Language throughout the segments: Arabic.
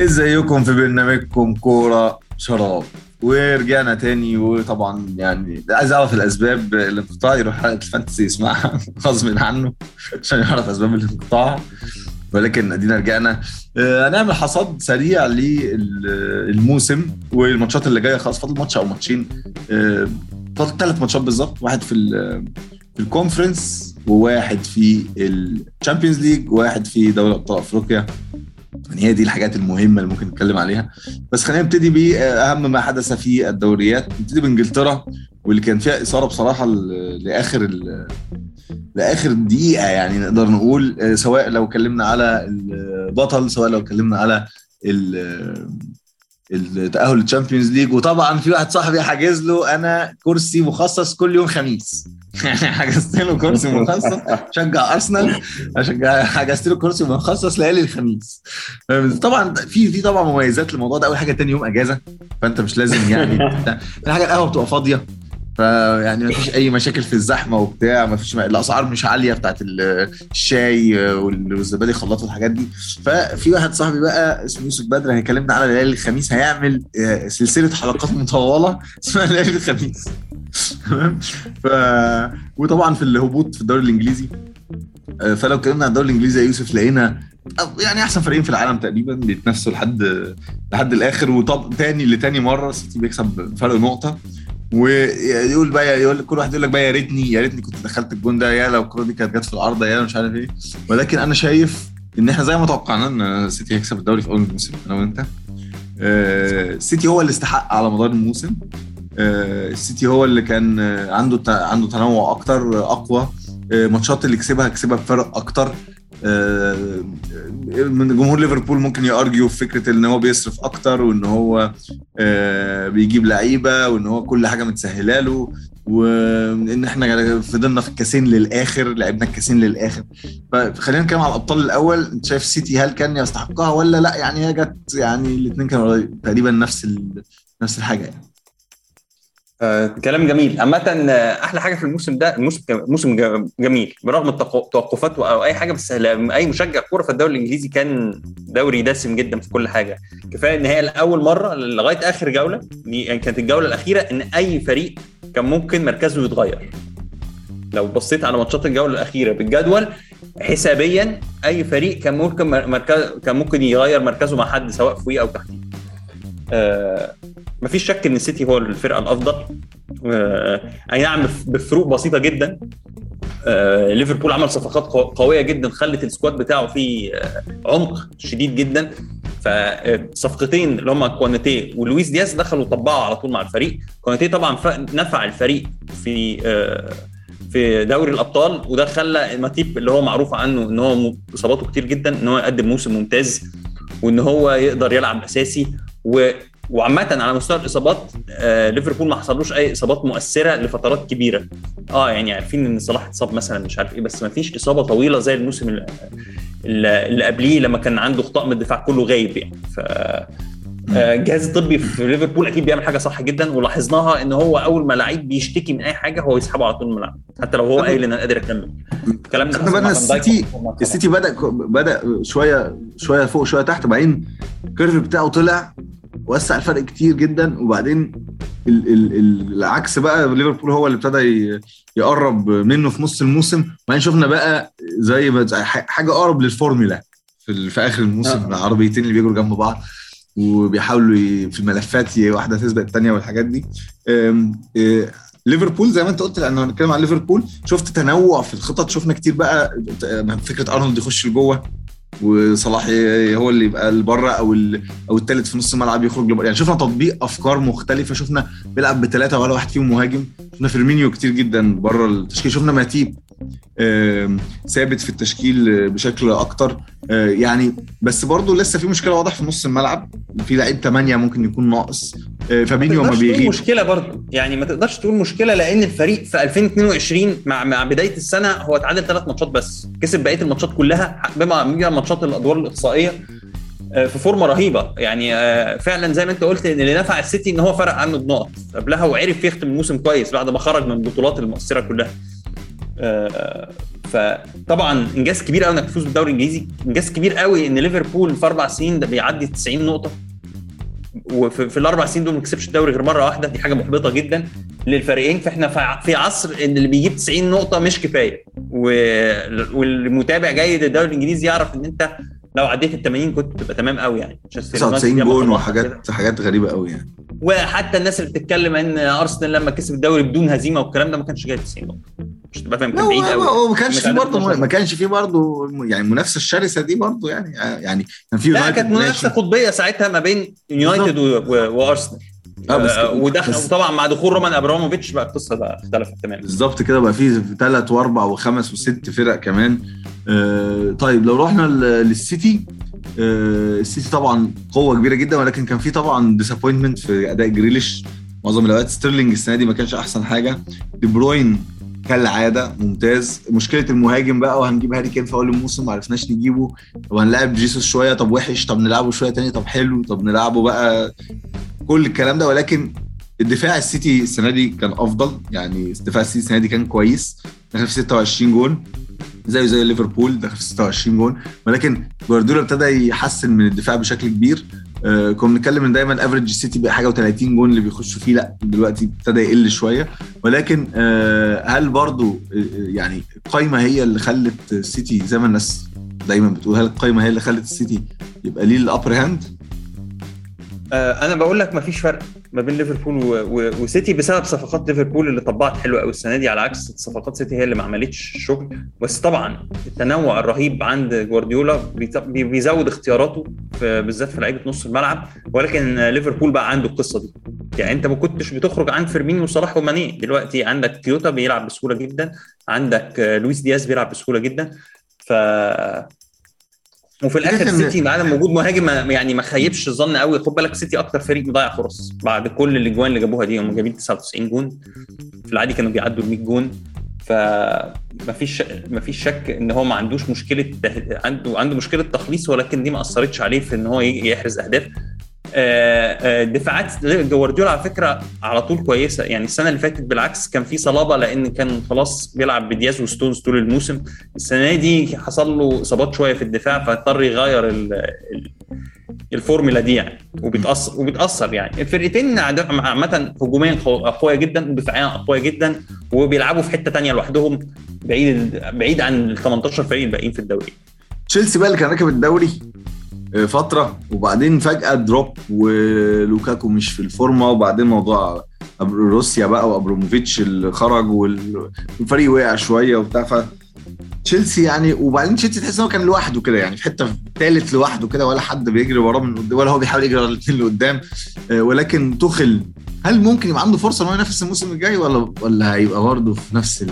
ازيكم في برنامجكم كورة شراب؟ ورجعنا تاني وطبعا يعني عايز أعرف الأسباب الانقطاع يروح حلقة ال Fantasy يسمعها غصب عنه عشان يعرف أسباب الانقطاع. ولكن ادينا رجعنا. آه، هنعمل حصاد سريع للموسم والماتشات اللي جاية خلاص فاضل ماتش أو ماتشين. آه، ثلاث ماتشات بالظبط واحد في في ال Conference وواحد في ال Champions League وواحد في دوري أبطال أفريقيا. يعني هي دي الحاجات المهمة اللي ممكن نتكلم عليها. بس خلينا نبتدي باهم ما حدث في الدوريات. نبتدي بإنجلترا واللي كان فيها إثارة بصراحة لآخر لآخر دقيقة يعني نقدر نقول آه، سواء لو اتكلمنا على البطل سواء لو اتكلمنا على التاهل لل Champions League. وطبعا في واحد صاحبي حاجز له أنا كرسي مخصص كل يوم خميس. يعني حجزت له كرسي مخصص. شجع أرسنال. اشجع حجزت له كرسي مخصص ليالي الخميس. طبعا في في طبعا مميزات للموضوع ده. أول حاجة تاني يوم أجازة. فأنت مش لازم يعني تاني حاجة القهوة بتبقى فاضية. فيعني ما فيش أي مشاكل في الزحمة وبتاع ما فيش الاسعار مش عالية بتاعت ال- الشاي وال- والزبادي خلاط والحاجات دي. ففي واحد صاحبي بقى اسمه يوسف بدر هيكلمنا على ليالي الخميس هيعمل آه، سلسلة حلقات مطولة اسمها ليالي الخميس. تمام؟ ف وطبعا في الهبوط في الدوري الإنجليزي. آه، فلو اتكلمنا عن الدوري الإنجليزي يا يوسف لقينا يعني أحسن فريقين في العالم تقريبا بيتنافسوا لحد لحد الآخر وطب تاني لتاني مرة السيتي بيكسب فرق نقطة. ويقول بقى يقول كل واحد يقول لك بقى يا ريتني يا ريتني كنت دخلت الجون ده يا لو الكوره دي كانت جت في العارضه يا مش عارف إيه. ولكن أنا شايف إن إحنا زي ما توقعنا إن السيتي هيكسب الدوري في أول الموسم أنا وأنت. آه، السيتي هو اللي استحق على مدار الموسم. آه، السيتي هو اللي كان آه، عنده عنده تنوع أكتر آه، أقوى. آه، ماتشات اللي كسبها كسبها بفرق أكتر. آه، من جمهور ليفربول ممكن يأرجيو في فكرة إن هو بيصرف أكتر وإن هو آه، بيجيب لعيبة وإن هو كل حاجة متسهلة له وإن إحنا فضلنا في الكاسين للآخر لعبنا الكاسين للآخر. فخلينا نتكلم على الأبطال الأول. أنت شايف السيتي هل كان يستحقها ولا لأ؟ يعني هي جت يعني الاثنين كانوا تقريبا نفس. نفس الحاجة يعني. آه، كلام جميل. عامة آه، أحلى حاجة في الموسم ده الموسم موسم جميل. برغم التوقفات أو أي حاجة بس أي مشجع كورة في الدوري الإنجليزي كان دوري دسم جدا في كل حاجة. كفاية إن هي لأول مرة لغاية آخر جولة دي يعني كانت الجولة الأخيرة إن أي فريق كان ممكن مركزه يتغير. لو بصيت على ماتشات الجولة الأخيرة بالجدول حسابيا أي فريق كان ممكن مر- مركز كان ممكن يغير مركزه مع حد سواء فوقيه أو تحتيه. آه مفيش شك إن السيتي هو الفرقة الأفضل. آه، أي نعم بف- بفروق بسيطة جدا. آه، ليفربول عمل صفقات قو- قوية جدا خلت ال squad بتاعه فيه آه، عمق شديد جدا. فصفقتين اللي هم كوناتي ولويس دياز دخلوا طبقوا على طول مع الفريق. كوناتي طبعا نفع الفريق في آه، في دوري الأبطال وده خلى ماتيب اللي هو معروف عنه إن هو إصاباته كتير جدا إن هو يقدم موسم ممتاز وإن هو يقدر يلعب أساسي. و وعامة على مستوى الإصابات آه ليفربول ما حصلوش أي إصابات مؤثرة لفترات كبيرة. آه يعني عارفين إن صلاح اتصاب مثلا مش عارف إيه بس ما فيش إصابة طويلة زي الموسم اللي, قبليه لما كان عنده طقم الدفاع كله غايب يعني ف آه، الجهاز الطبي في ليفربول أكيد بيعمل حاجة صح جدا ولاحظناها إن هو أول ما لعيب بيشتكي من أي حاجة هو يسحبه على طول من الملعب حتى لو هو قايل إن أنا قادر أكمل الكلام ده ضايق السيتي. السيتي بدأ بدأ شوية شوية فوق شوية تحت بعدين ال curve بتاعه طلع وسع الفرق كتير جدا. وبعدين ال ال ال العكس بقى ليفربول هو اللي ابتدى يقرب منه في نص الموسم. وبعدين شفنا بقى زي حاجة أقرب للفورمولا في, في آخر الموسم. آه. العربيتين اللي بيجروا جنب بعض وبيحاولوا في اللفات واحدة تسبق الثانية والحاجات دي. إيه، ليفربول زي ما انت قلت لأنه هنتكلم عن ليفربول شفت تنوع في الخطط. شفنا كتير بقى فكرة أرنولد يخش لجوه. وصلاح هو اللي يبقى لبره أو أو الثالث في نص الملعب يخرج لبره. يعني شفنا تطبيق أفكار مختلفة شفنا بيلعب بثلاثه ولا واحد فيهم مهاجم شفنا فيرمينيو كتير جدا بره التشكيل شفنا ماتيب. ثابت في التشكيل آه، بشكل أكتر. آه، يعني بس برضه لسه في مشكلة واضح في نص الملعب. في لعيب 8 ممكن يكون ناقص. آه، فابينيو ما تقول بيغيب. مشكلة برضه. يعني ما تقدرش تقول مشكلة لأن الفريق في 2022 مع مع بداية السنة هو اتعادل ثلاث ماتشات بس. كسب بقية الماتشات كلها بما ماتشات الأدوار الإقصائية في فورمة رهيبة. يعني فعلا زي ما أنت قلت إن اللي نفع السيتي إن هو فرق عنه بنقط. قبلها وعرف يختم الموسم كويس بعد ما خرج من البطولات المؤثرة كلها. فطبعا إنجاز كبير قوي إنك تفوز بالدوري الإنجليزي. إنجاز كبير قوي إن ليفربول في أربع سنين ده بيعدي 90 نقطة. وفي في الأربع سنين دول ما كسبش الدوري غير مرة واحدة. دي حاجة محبطة جدا للفريقين. فإحنا في عصر إن اللي بيجيب 90 نقطة مش كفاية. والمتابع جيد للدوري الإنجليزي يعرف إن أنت لو عديت ال 80 كنت تبقى تمام قوي يعني. مانشستر يونايتد 99 ياما جون. وحاجات حاجات غريبة قوي يعني. وحتى الناس اللي بتتكلم إن أرسنال لما كسب الدوري بدون هزيمة والكلام ده ما كانش جاي 90 نقطة. مش تبقى فاهم كان بعيد قوي ما كانش فيه كانت برضه 12. ما كانش فيه برضه يعني المنافسه الشرسة دي برضه يعني يعني كان في لا كانت منافسة. قطبية ساعتها ما بين يونايتد وارسنال آه بس آه، ودخل بس- وطبعا مع دخول رومان أبراموفيتش بقى القصة بقى اختلفت تماما. بالظبط كده بقى في ثلاث وأربع وخمس وست فرق كمان. آه طيب لو رحنا للسيتي آه السيتي طبعا قوة كبيرة جدا ولكن كان في طبعا disappointment في أداء جريليش. معظم الأوقات ستيرلينج السنة دي ما كانش أحسن حاجة. دي بروين كالعادة ممتاز. مشكلة المهاجم بقى وهنجيب هاري كين في أول الموسم ما عرفناش نجيبه. وهنلاعب جيسوس شوية طب وحش طب نلعبه شوية تاني طب حلو طب نلعبه بقى. كل الكلام ده ولكن الدفاع السيتي السنة دي كان أفضل. يعني دفاع السيتي السنة دي كان كويس. دخل في 26 جون زيه زي ليفربول دخل في 26 جون. ولكن جوارديولا ابتدى يحسن من الدفاع بشكل كبير. آه كنا بنتكلم إن دايما average السيتي بقى حاجة و30 جون اللي بيخشوا فيه لأ دلوقتي ابتدى يقل شوية. ولكن آه هل برضو آه يعني القايمه هي اللي خلت السيتي زي ما الناس دايما بتقول هل القايمة هي اللي خلت السيتي يبقى ليه ال upper hand؟ آه، أنا بقول لك مفيش فرق ما بين ليفربول. وسيتي بسبب صفقات ليفربول اللي طلعت حلوة قوي السنة دي على عكس صفقات سيتي هي اللي ما عملتش الشغل بس طبعا التنوع الرهيب عند جوارديولا بيزود اختياراته بالذات في لعيبة نص الملعب ولكن ليفربول بقى عنده القصة دي. يعني أنت ما كنتش بتخرج عن فيرمينيو وصلاح وماني. دلوقتي عندك جوتا بيلعب بسهولة جدا عندك آه، لويس دياز بيلعب بسهولة جدا. ف وفي الآخر سيتي مع عدم وجود مهاجم ما- يعني ما خيبش الظن قوي. خد بالك سيتي أكتر فريق مضيع فرص بعد كل الأجوان اللي جابوها دي. هم جايبين 99 جون. في العادي كانوا بيعدوا ال 100 جون فيش ما فيش شك إن هو ما عندوش مشكلة عنده عنده مشكلة تخليص ولكن دي ما أثرتش عليه في إن هو يحرز أهداف. دفاعات جوارديولا على فكرة على طول كويسة. يعني السنة اللي فاتت بالعكس كان في صلابة لأن كان خلاص بيلعب بدياز وستونز طول الموسم. السنة دي حصل له إصابات شوية في الدفاع فاضطر يغير ال- ال- الفورمولا دي يعني. وبتاثر وبتأثر يعني. الفرقتين عامة هجوميا قو- قويه جدا ودفاعيا قويه جدا وبيلعبوا في حتة تانية لوحدهم بعيد بعيد عن ال 18 فريق الباقيين في الدوري. تشيلسي بقى اللي كان راكب الدوري. آه، فترة وبعدين فجأة drop ولوكاكو مش في الفورمة وبعدين موضوع روسيا بقى وابروموفيتش اللي خرج وال- والفريق وقع شوية وبتاع ف تشيلسي يعني وبعدين تشيلسي تحس إن هو كان لوحده كده يعني في حتة ثالث لوحده كده ولا حد بيجري وراه من قدام ولا هو بيحاول يجري ورا الاثنين اللي قدام. آه، ولكن توخل هل ممكن يبقى عنده فرصة إن هو ينافس الموسم الجاي ولا ولا هيبقى برضه في نفس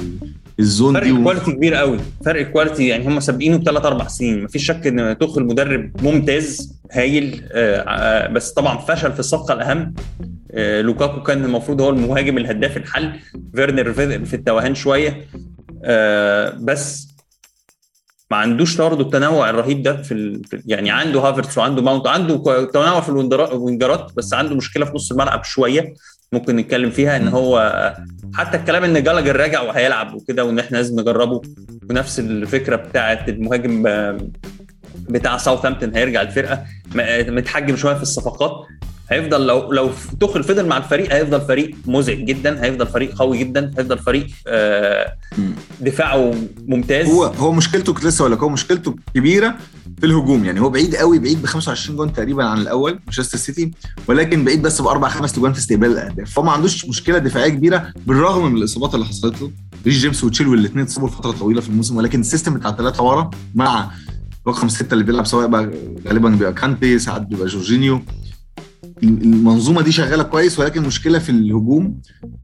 ال zone فرق دي و... quality كبير قوي. فرق quality يعني هم سابقينه بثلاث أربع سنين. مفيش شك إن توخل مدرب ممتاز هايل آه، آه، بس طبعا فشل في الصفقة الأهم آه، لوكاكو كان المفروض هو المهاجم الهداف الحل. فيرنر في التوهان شوية. بس ما عندوش برضه التنوع الرهيب ده في ال... يعني عنده هافرتس وعنده ماونت عنده تنوع في الوينجرا- الوينجرات بس عنده مشكلة في نص الملعب شوية. ممكن نتكلم فيها إن هو حتى الكلام إن جالاجر راجع وهيلعب وكده وإن إحنا لازم نجربه. ونفس الفكرة بتاعه المهاجم بتاع ساوثهامبتون هيرجع الفرقة متحجم شوية في الصفقات. هيفضل لو لو توخل فضل مع الفريق هيفضل فريق مزعج جدا هيفضل فريق قوي جدا هيفضل فريق آه،. دفاعه ممتاز. هو هو مشكلته كنت لسه أقول لك هو مشكلته كبيرة في الهجوم. يعني هو بعيد قوي بعيد ب 25 جون تقريبا عن الأول مانشستر سيتي ولكن بعيد بس بأربع خمس جوان في استقبال الأهداف. فهو ما عندوش مشكلة دفاعية كبيرة بالرغم من الإصابات اللي حصلت له. ريس جيمس وتشيلويل الاثنين اتصابوا لفترة طويلة في الموسم ولكن ال system بتاع الثلاثه ورا مع رقم ستة اللي بيلعب سواء بقى غالبا بيبقى كانتي ساعات بيبقى جورجينيو. المنظومة دي شغالة كويس ولكن مشكلة في الهجوم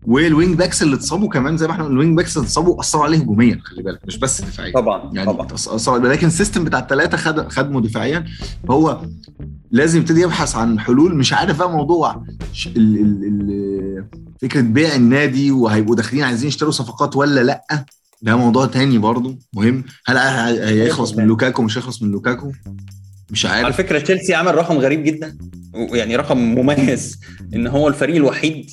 وال wing backs اللي اتصابوا كمان زي ما إحنا ال wing backs اللي اتصابوا أثروا عليه هجوميا خلي بالك مش بس دفاعيا. طبعا يعني طبعا. صعب لكن ال system بتاع الثلاثه خد خدمه دفاعيا. فهو لازم يبتدي يبحث عن حلول. مش عارف بقى موضوع ال ال ال فكرة بيع النادي وهيبقوا داخلين عايزين يشتروا صفقات ولا لأ. ده موضوع تاني برضو مهم. هل هي- هيخلص من لوكاكو مش هيخلص من لوكاكو؟ مش على عارف فكرة تشيلسي عمل رقم غريب جدا يعني رقم مميز إن هو الفريق الوحيد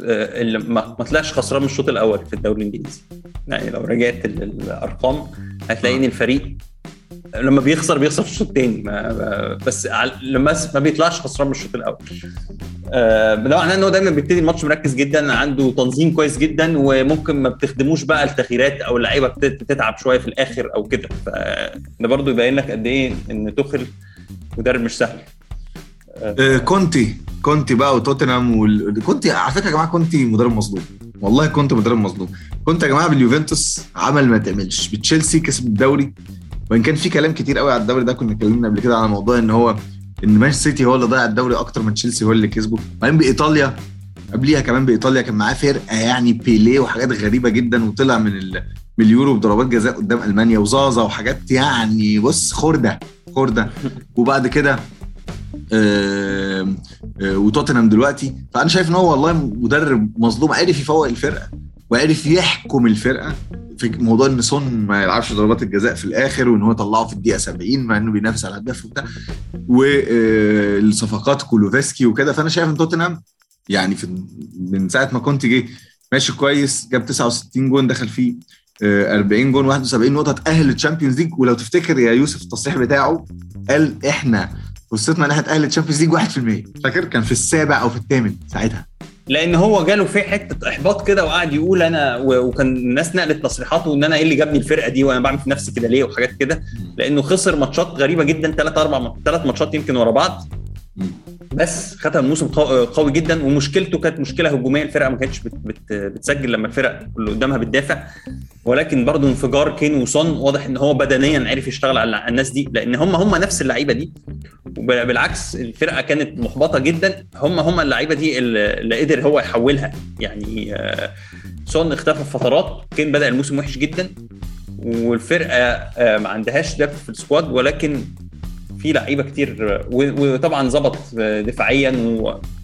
اللي ما طلعش خسران من الشوط الأول في الدوري الإنجليزي. يعني لو رجعت ال- الارقام هتلاقي إن الفريق لما بيخسر بيخسر في الشوط الثاني بس لما ما بيطلعش خسران من الشوط الأول. آه، ده معناه ان هو دايما بيبتدي الماتش مركز جدا عنده تنظيم كويس جدا وممكن ما بتخدموش بقى التغييرات أو اللعيبة بت- بتتعب شوية في الآخر أو كده. فده برضو يبين لك قد إيه إن توخل مدرب مش سهل. آه، كونتي. كونتي بقى وتوتنهام وال... كونتي على فكرة يا جماعة كونتي مدرب مظلوم. والله كونتي مدرب مظلوم. كونتي يا جماعة باليوفنتوس عمل ما تعملش. بتشيلسي كسب الدوري. وإن كان في كلام كتير قوي على الدوري ده كنا اتكلمنا قبل كده على موضوع إن هو إن مانشستر سيتي هو اللي ضيع الدوري أكتر من تشيلسي هو اللي كسبه. بعدين بإيطاليا قبليها كمان بإيطاليا كان معاه فرقة يعني بيليه وحاجات غريبة جدا وطلع من. من اليورو بضربات جزاء قدام ألمانيا وزازا وحاجات يعني بص خردة خردة. وبعد كده آه، وتوتنهام دلوقتي. فأنا شايف إن هو والله مدرب مظلوم عرف يفوق الفرقة. وعرف يحكم الفرقة في موضوع إن سون ما يلعبش ضربات الجزاء في الآخر وإن هو طلعه في الدقيقة 70 مع إنه بينافس على الهداف وبتاع. والصفقات كولوفسكي وكده. فأنا شايف إن توتنهام يعني في من ساعة ما كونتي جه ماشي كويس جاب 69 جون دخل فيه آه، 40 جون 71 نقطة تاهل لل Champions League. ولو تفتكر يا يوسف التصريح بتاعه قال إحنا فرصتنا إن إحنا نتأهل لل Champions League 1% فاكر؟ كان في السابع أو في الثامن ساعتها. لأن هو جاله في حتة احباط كده وقعد يقول أنا وكان الناس نقلت تصريحاته ان أنا إيه اللي جابني الفرقه دي وأنا بعمل في نفسي كده ليه وحاجات كده لأنه خسر ماتشات غريبه جدا ثلاث أربع ثلاث ماتشات يمكن ورا بعض. بس ختم موسم قو- قوي جدا ومشكلته كانت مشكلة هجومية. الفرقة ما كانتش بت بت بتسجل لما الفرق اللي قدامها بتدافع. ولكن برضه انفجار كين وسون واضح إن هو بدنيا عرف يشتغل على الناس دي لأن هم هم نفس اللعيبة دي. بالعكس الفرقة كانت محبطة جدا. هم هم اللعيبة دي اللي قدر هو يحولها. يعني آه، سون اختفى فترات. كين بدأ الموسم وحش جدا. والفرقة آه، ما عندهاش depth في ال squad ولكن في لعيبة كتير وطبعا ظبط دفاعيا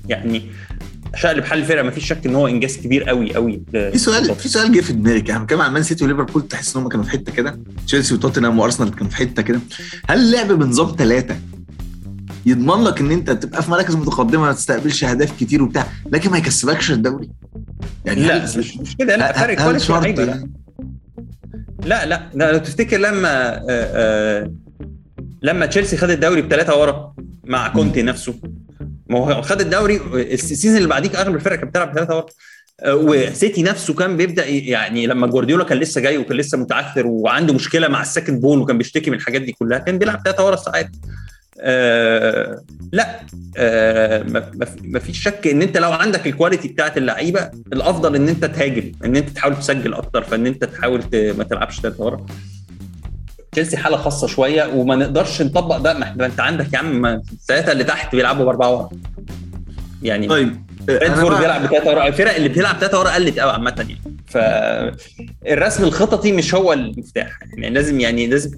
ويعني شقلب حل الفرقة. ما فيش شك إن هو إنجاز كبير قوي قوي في سؤال في سؤال جه في دماغي يعني بنتكلم عن مان سيتي وليفربول تحس إن هم كانوا في حتة كده. تشيلسي وتوتنهام وأرسنال كانوا في حتة كده. هل اللعب بنظام ثلاثة يضمن لك إن أنت تبقى في مراكز متقدمة ما تستقبلش أهداف كتير وبتاع لكن ما يكسبكش الدوري؟ يعني لا مش مش كده. لا فرق quality لعيبة. لا. لا لا لو تفتكر لما آه، آه، لما تشيلسي خد الدوري بثلاثه ورا مع كونتي نفسه. ما هو خد الدوري ال season اللي بعديها أغلب الفرق كانت بتلعب ثلاثة ورا. آه، وسيتي نفسه كان بيبدأ يعني لما جوارديولا كان لسه جاي وكان لسه متعثر وعنده مشكلة مع ال second ball وكان بيشتكي من الحاجات دي كلها كان بيلعب ثلاثة ورا ساعات آه لا آه ما- ما في- ما فيش شك إن أنت لو عندك ال quality بتاعت اللعيبة الأفضل إن أنت تهاجم إن أنت تحاول تسجل أكتر فإن أنت تحاول ما تلعبش ثلاثة ورا. تشيلسي حالة خاصة شوية وما نقدرش نطبق ده. ما انت عندك يا عم الثلاثه اللي تحت بيلعبوا بأربعة ورا. يعني طيب ريدفورد بقى- بيلعب بثلاثه ورا الفرق اللي بتلعب ثلاثة ورا قلت قوي عامة يعني. فالرسم الخططي مش هو المفتاح. يعني لازم يعني لازم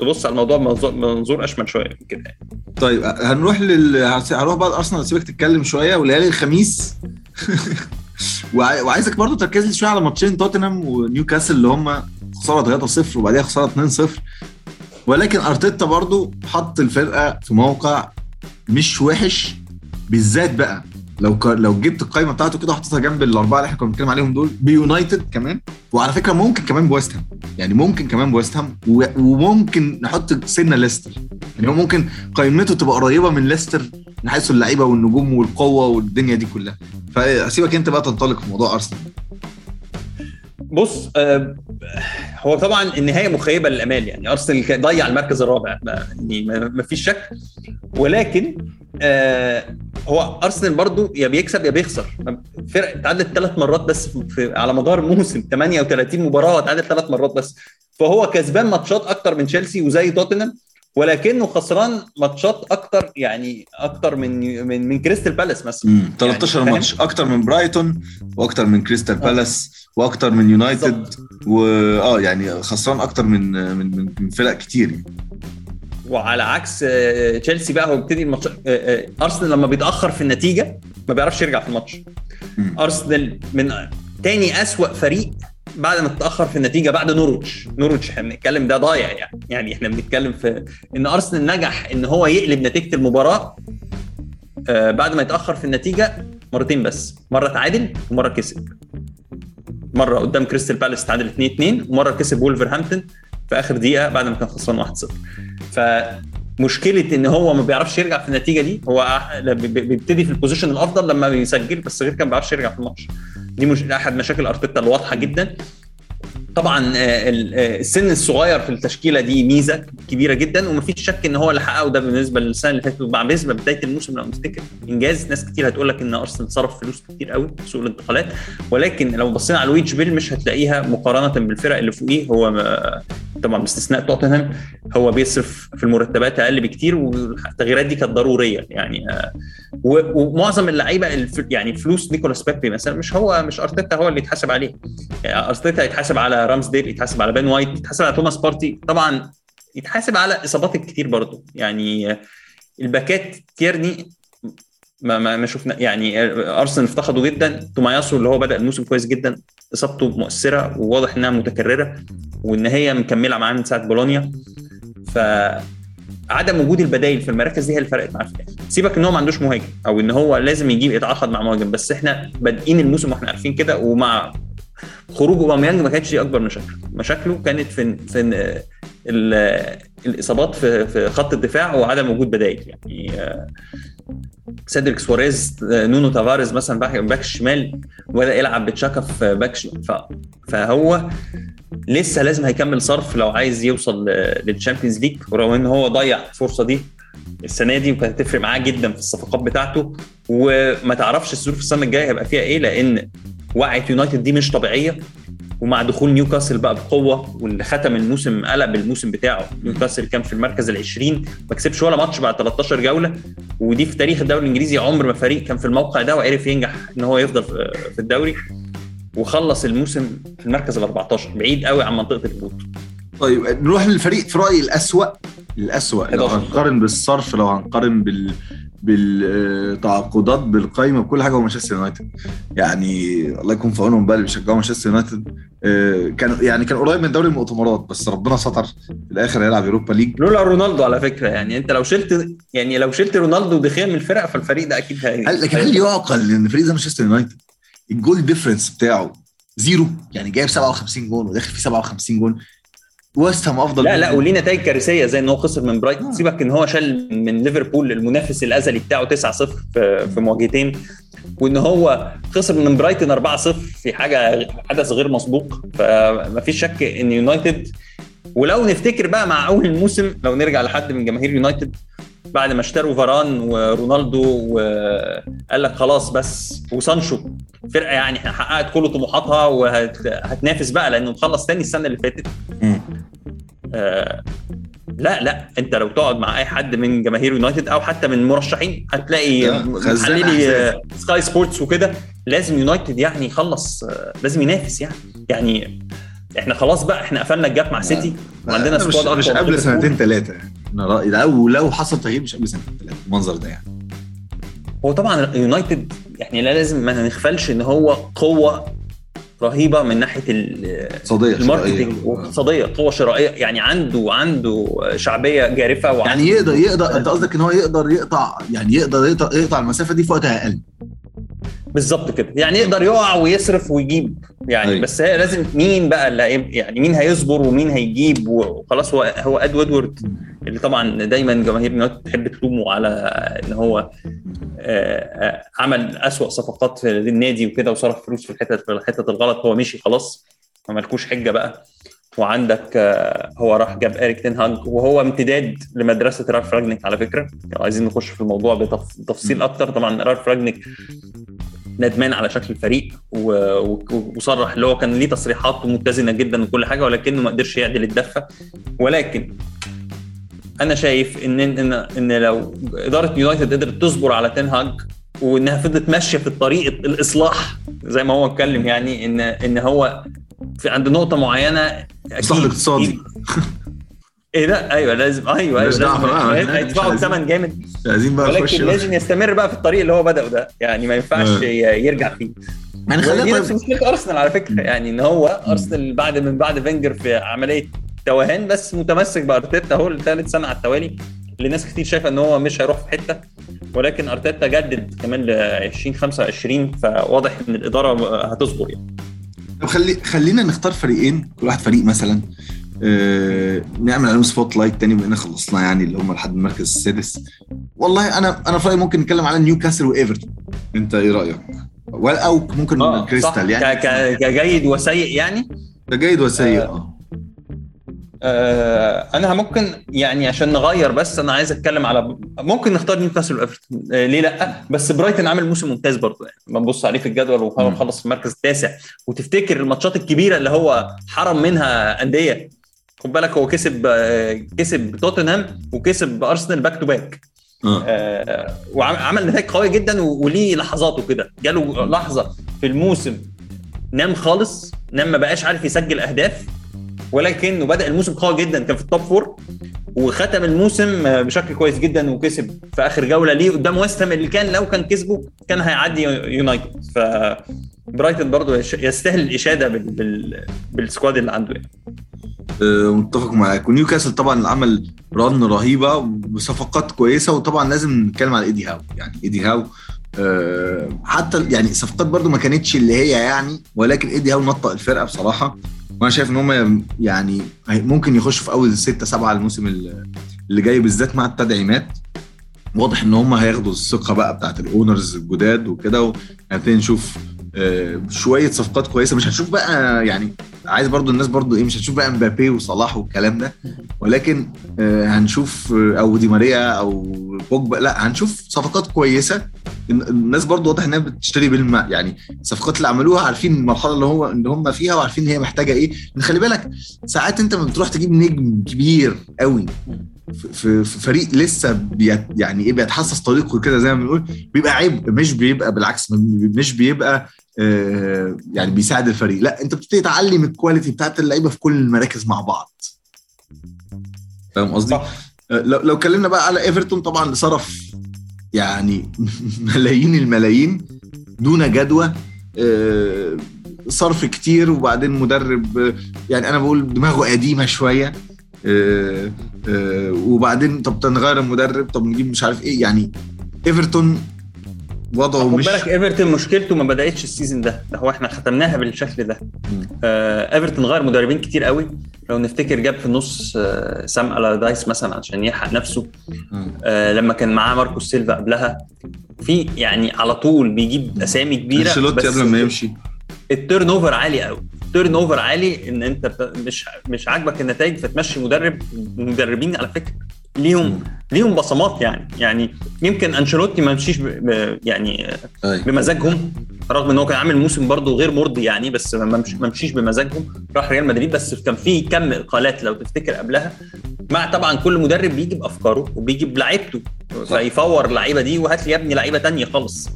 تبص على الموضوع بمنظور منظور أشمل شوية من كده يعني. طيب هنروح لل هنروح بقى ارسنال اسيبك تتكلم شوية وليالي الخميس. وع- وعايزك برضو تركز لي شوية على ماتشين توتنهام ونيوكاسل اللي هم خسارة 3-0 وبعديها خسارة 2-0 ولكن أرتيتا برضو حط الفرقة في موقع مش وحش بالذات بقى لو ك... لو جبت القائمه بتاعته كده وحطيتها جنب الأربعة اللي إحنا كنا بنتكلم عليهم دول بيونايتد كمان. وعلى فكرة ممكن كمان بويست هام. يعني ممكن كمان بويست هام. و... وممكن نحط سنة ليستر. يعني هو ممكن قائمته تبقى قريبة من ليستر من حيث اللعيبة والنجوم والقوة والدنيا دي كلها. فاسيبك أنت بقى تنطلق في موضوع أرسنال. بص آه، هو طبعا النهاية مخيبة للأمال يعني أرسنال ضيع المركز الرابع يعني ما فيش شك. ولكن آه، هو أرسنال برضو يا بيكسب يا بيخسر. فرق اتعادلت ثلاث مرات بس في على مدار موسم 38 مباراة اتعادل ثلاث مرات بس. فهو كسبان ماتشات أكتر من تشيلسي وزي توتنهام ولكنه خسران ماتشات أكتر يعني أكتر من من من كريستال بالاس مثلا امم 13 فاهم؟ ماتش أكتر من برايتون وأكتر من كريستال بالاس وأكتر من يونايتد واه يعني خسران أكتر من من من, فرق كتير يعني. وعلى عكس آه، تشيلسي بقى هو بيبتدي الماتش آه، آه، أرسنال لما بيتأخر في النتيجة ما بيعرفش يرجع في الماتش. أرسنال من تاني أسوأ فريق بعد ما تتأخر في النتيجة بعد نورويتش نورويتش إحنا بنتكلم ده ضايع يعني. يعني إحنا بنتكلم في إن أرسنال نجح إن هو يقلب نتيجة المباراة آه، بعد ما يتأخر في النتيجة مرتين بس. مرة تعادل ومرة كسب. مرة قدام كريستال بالاس تعادل 2 2 ومرة كسب وولفرهامبتون في آخر دقيقة بعد ما كان خسران 1 0 فمشكلة إن هو ما بيعرفش يرجع في النتيجة دي هو بيبتدي في ال position الأفضل لما بيسجل بس غير كده ما بيعرفش يرجع في الماتش. دي من أحد مشاكل ارتيتا الواضحة جدا. طبعا السن الصغير في التشكيلة دي ميزة كبيرة جدا ومفيش شك إن هو اللي حققه. ده بالنسبة للسنة اللي فاتت بالنسبة بدايه الموسم لو نفتكر إنجاز. ناس كتير هتقول لك إن أرسنال صرف فلوس كتير قوي في سوق الانتقالات ولكن لو بصينا على ال wage bill مش هتلاقيها مقارنة بالفرق اللي فوقيه. هو طبعا باستثناء توتنهام هو بيصرف في المرتبات أقل بكتير والتغييرات دي كانت ضرورية يعني ومعظم اللعيبة يعني فلوس نيكولاس بيبي مثلا مش هو مش أرتيتا هو اللي يتحاسب عليه أرتيتا يتحاسب على رامسديل يتحاسب على بين وايت يتحاسب على توماس بارتي. طبعا يتحاسب على اصابات الكتير برضه يعني الباكات تيرني ما ما, ما شفنا يعني أرسنال افتقدوا جدا. توماياسو اللي هو بدأ الموسم كويس جدا. إصابته مؤثرة وواضح إنها متكررة وان هي مكملة معاه من ساعة بولونيا. ف عدم وجود البدائل في المراكز دي هي اللي فرقت معاه في الآخر. سيبك إن هو ما عندوش مهاجم أو إن هو لازم يجيب يتعاقد مع مهاجم بس إحنا بادئين الموسم وإحنا عارفين كده ومع خروج اوباميانج ما كانتش دي أكبر مشاكله مشاكله كانت في في الإصابات في في خط الدفاع وعدم وجود بدائل. يعني سيدريك سواريز نونو تافاريز مثلا back الشمال وبدا يلعب بتشاكا في back فهو لسه لازم هيكمل صرف لو عايز يوصل لل Champions League. ورغم إن هو ضيع الفرصه دي السنة دي وكانت هتفرق معاه جدا في الصفقات بتاعته. وما تعرفش الظروف السنة الجاية هيبقى فيها إيه لأن وقعه يونايتد دي مش طبيعية. ومع دخول نيوكاسل بقى بقوة واللي ختم الموسم قلب الموسم بتاعه. نيوكاسل كان في المركز ال 20 ما كسبش ولا ماتش بعد 13 جولة. ودي في تاريخ الدوري الإنجليزي عمر ما فريق كان في الموقع ده وعرف ينجح إن هو يفضل في الدوري. وخلص الموسم في المركز ال 14 بعيد قوي عن منطقة الهبوط طيب نروح للفريق في رأيي الأسوأ الأسوأ. لو هنقارن بالصرف لو هنقارن بال بالتعاقدات بالقايمة بكل حاجة هو مانشستر يونايتد. يعني الله يكون في عونهم بقى اللي بيشجعوا مانشستر يونايتد. كان يعني كان قريب من دوري المؤتمرات بس ربنا ستر في الآخر هيلعب Europa League. لولا رونالدو على فكرة يعني أنت لو شلت يعني لو شلت رونالدو ودخيا من الفرق فالفريق ده أكيد هي لكن هل يعقل إن فريق زي مانشستر يونايتد؟ ال goal difference بتاعه zero يعني جايب 57 جون وداخل فيه 57 جون. ويست هام أفضل لا لا وليه نتائج كارثية زي إن هو خسر من برايتون. سيبك إن هو شال من ليفربول المنافس الأزلي بتاعه 9-0 في, في مواجهتين وإن هو خسر من برايتون 4-0 في حاجة حدث غير مسبوق. فما فيش شك إن يونايتد ولو نفتكر بقى مع أول الموسم لو نرجع لحد من جماهير يونايتد بعد ما اشتروا فاران ورونالدو وقال لك خلاص بس وسانشو فرقة يعني حققت كل طموحاتها وهتنافس بقى لأنه مخلص تاني السنة اللي فاتت. آه لا لا انت لو تقعد مع أي حد من جماهير يونايتد أو حتى من المرشحين هتلاقي محللي Sky Sports وكده لازم يونايتد يعني يخلص لازم ينافس يعني. يعني إحنا خلاص بقى إحنا قفلنا ال gap مع سيتي وعندنا squad مش قبل سنتين ثلاثة أنا رايي لو لو حصل تغيير مش قبل سنتين ثلاثة المنظر ده يعني. هو طبعا يونايتد يعني لا لازم ما نغفلش إن هو قوة رهيبة من ناحية ال marketing واقتصاديه قوة شرائية. يعني عنده عنده شعبية جارفة يعني يقدر يقدر أنت قصدك إن هو يقدر يقطع يعني يقدر يقطع, يقطع المسافة دي في وقت أقل. بالظبط كده. يعني يقدر يقع ويصرف ويجيب. يعني أي. بس هي لازم مين بقى اللي يعني مين هيصبر ومين هيجيب؟ وخلاص هو هو اد وودورد اللي طبعا دايما جماهير يونايتد تحب تلومه على إن هو عمل أسوأ صفقات في النادي وكده وصرف فلوس في الحتة في الحتة الغلط. هو مشي خلاص ما ملكوش حجة بقى. وعندك هو راح جاب إريك تنهاج وهو امتداد لمدرسة رالف راجنيك على فكرة. عايزين نخش في الموضوع بتفصيل أكتر طبعا رالف راجنيك ندمان على شكل الفريق وصرح اللي هو كان ليه تصريحات متزنة جدا وكل حاجة ولكنه ما قدرش يعدل الدفة. ولكن أنا شايف ان ان ان لو إدارة يونايتد قدرت تصبر على تنهاج وإنها فضلت ماشية في الطريق الإصلاح زي ما هو اتكلم يعني ان إن هو في عند نقطة معينة إصلاح الاقتصادي. إيه ده أيوه لازم أيوه أيوه لازم. هيدفعوا ثمن جامد. عايزين بقى ولكن لازم يستمر بقى في الطريق اللي هو بدأه ده. يعني ما ينفعش يرجع فيه. يعني خلينا نفس مشكلة أرسنال على فكرة. يعني إن هو أرسنال بعد من بعد فينجر في عملية توهان بس متمسك بأرتيتا. هو لثالث سنه على التوالي اللي ناس كتير شايفة إن هو مش هيروح في حتة. ولكن أرتيتا جدد كمان ل 2025 فواضح إن الإدارة هتصبر يعني. طب خلي خلينا نختار فريقين. كل واحد فريق مثلا. آه، نعمل عليهم spotlight تاني بما خلصنا يعني اللي هم لحد المركز السادس. والله أنا أنا في رأيي ممكن نتكلم على نيوكاسل وايفرتون أنت إيه رأيك؟ أو ممكن آه،. كريستال يعني؟ كجيد وسيء يعني؟ ده جيد وسيء آه. آه. آه، أنا ممكن يعني عشان نغير بس أنا عايز أتكلم على ممكن نختار نيوكاسل وايفرتون ليه لأ؟ بس برايتون عامل موسم ممتاز برضه يعني. لما نبص عليه في الجدول وهو. مخلص في المركز التاسع. وتفتكر الماتشات الكبيرة اللي هو حرم منها أندية؟ خد بالك هو كسب آه، كسب توتنهام وكسب أرسنال back to back آه. آه، وعمل نتائج قوية جدا وليه لحظاته كده. جاله لحظة في الموسم نام خالص نام ما بقاش عارف يسجل أهداف ولكنه بدأ الموسم قوي جدا كان في ال top four وختم الموسم آه، بشكل كويس جدا وكسب في آخر جولة ليه قدام ويست هام اللي كان لو كان كسبه كان هيعدي يونايتد ف برايتون برضه يستاهل الإشادة بال... بال... بال squad اللي عنده يعني. آه، متفق معاك. ونيوكاسل طبعا عمل run رهيبة بصفقات كويسة وطبعا لازم نتكلم على إيدي هاو. يعني إيدي هاو آه، حتى يعني الصفقات برضو ما كانتش اللي هي يعني ولكن إيدي هاو نطق الفرقة بصراحة. وأنا شايف إن هم يعني ممكن يخشوا في أول ستة سبعة الموسم اللي جاي بالذات مع التدعيمات. واضح إن هم هياخدوا الثقة بقى بتاعت ال owners الجداد وكده وهنبتدي نشوف آه، شوية صفقات كويسة. مش هنشوف بقى يعني عايز برضو الناس برضو إيه مش هنشوف بقى مبابي وصلاح والكلام ده. ولكن آه، هنشوف آه، أو دي ماريا أو بوجبا. لا هنشوف صفقات كويسة. الن- الناس برضو واضح إنها بتشتري بالما يعني الصفقات اللي عملوها عارفين المرحلة اللي هو اللي هم فيها وعارفين هي محتاجة إيه. خلي بالك ساعات أنت لما بتروح تجيب نجم كبير قوي في- فريق لسه بيت يعني إيه بيتحسس طريقه كده زي ما بنقول بيبقى عيب. مش بيبقى بالعكس مش بيبقى آه، يعني بيساعد الفريق. لا انت بتبتدي تعلم ال quality بتاعت اللعيبة في كل المراكز مع بعض. فاهم قصدي؟ آه، لو لو اتكلمنا بقى على ايفرتون طبعا اللي صرف يعني ملايين الملايين دون جدوى. آه، صرف كتير وبعدين مدرب آه، يعني أنا بقول دماغه قديمة شوية. وبعدين طب نغير المدرب طب نجيب مش عارف إيه. يعني ايفرتون وضعه خد مش بالك إيفرتون مشكلته ما بدأتش ال season ده. ده هو إحنا ختمناها بالشكل ده. آه إيفرتون غير مدربين كتير قوي. لو نفتكر جاب في النص آه سام ألاردايس مثلا عشان يلحق نفسه. آه لما كان معاه ماركوس سيلفا قبلها. في يعني على طول بيجيب أسامي كبيرة أنشيلوتي قبل ما يمشي. ال turnover عالي قوي. ال turnover عالي إن أنت مش مش عاجبك النتائج فتمشي مدرب مدربين على فكرة ليهم ليهم بصمات يعني. يعني يمكن أنشيلوتي ما مشيش. يعني. بمزاجهم رغم إن هو كان عامل موسم برضه غير مرضي يعني بس ما مش- ما مشيش بمزاجهم. راح ريال مدريد بس كان في كم إقالات لو تفتكر قبلها. مع طبعا كل مدرب بيجي بافكاره وبيجي بلعيبته فيغور اللعيبة دي وهات لي يا ابني لعيبة تانية خالص.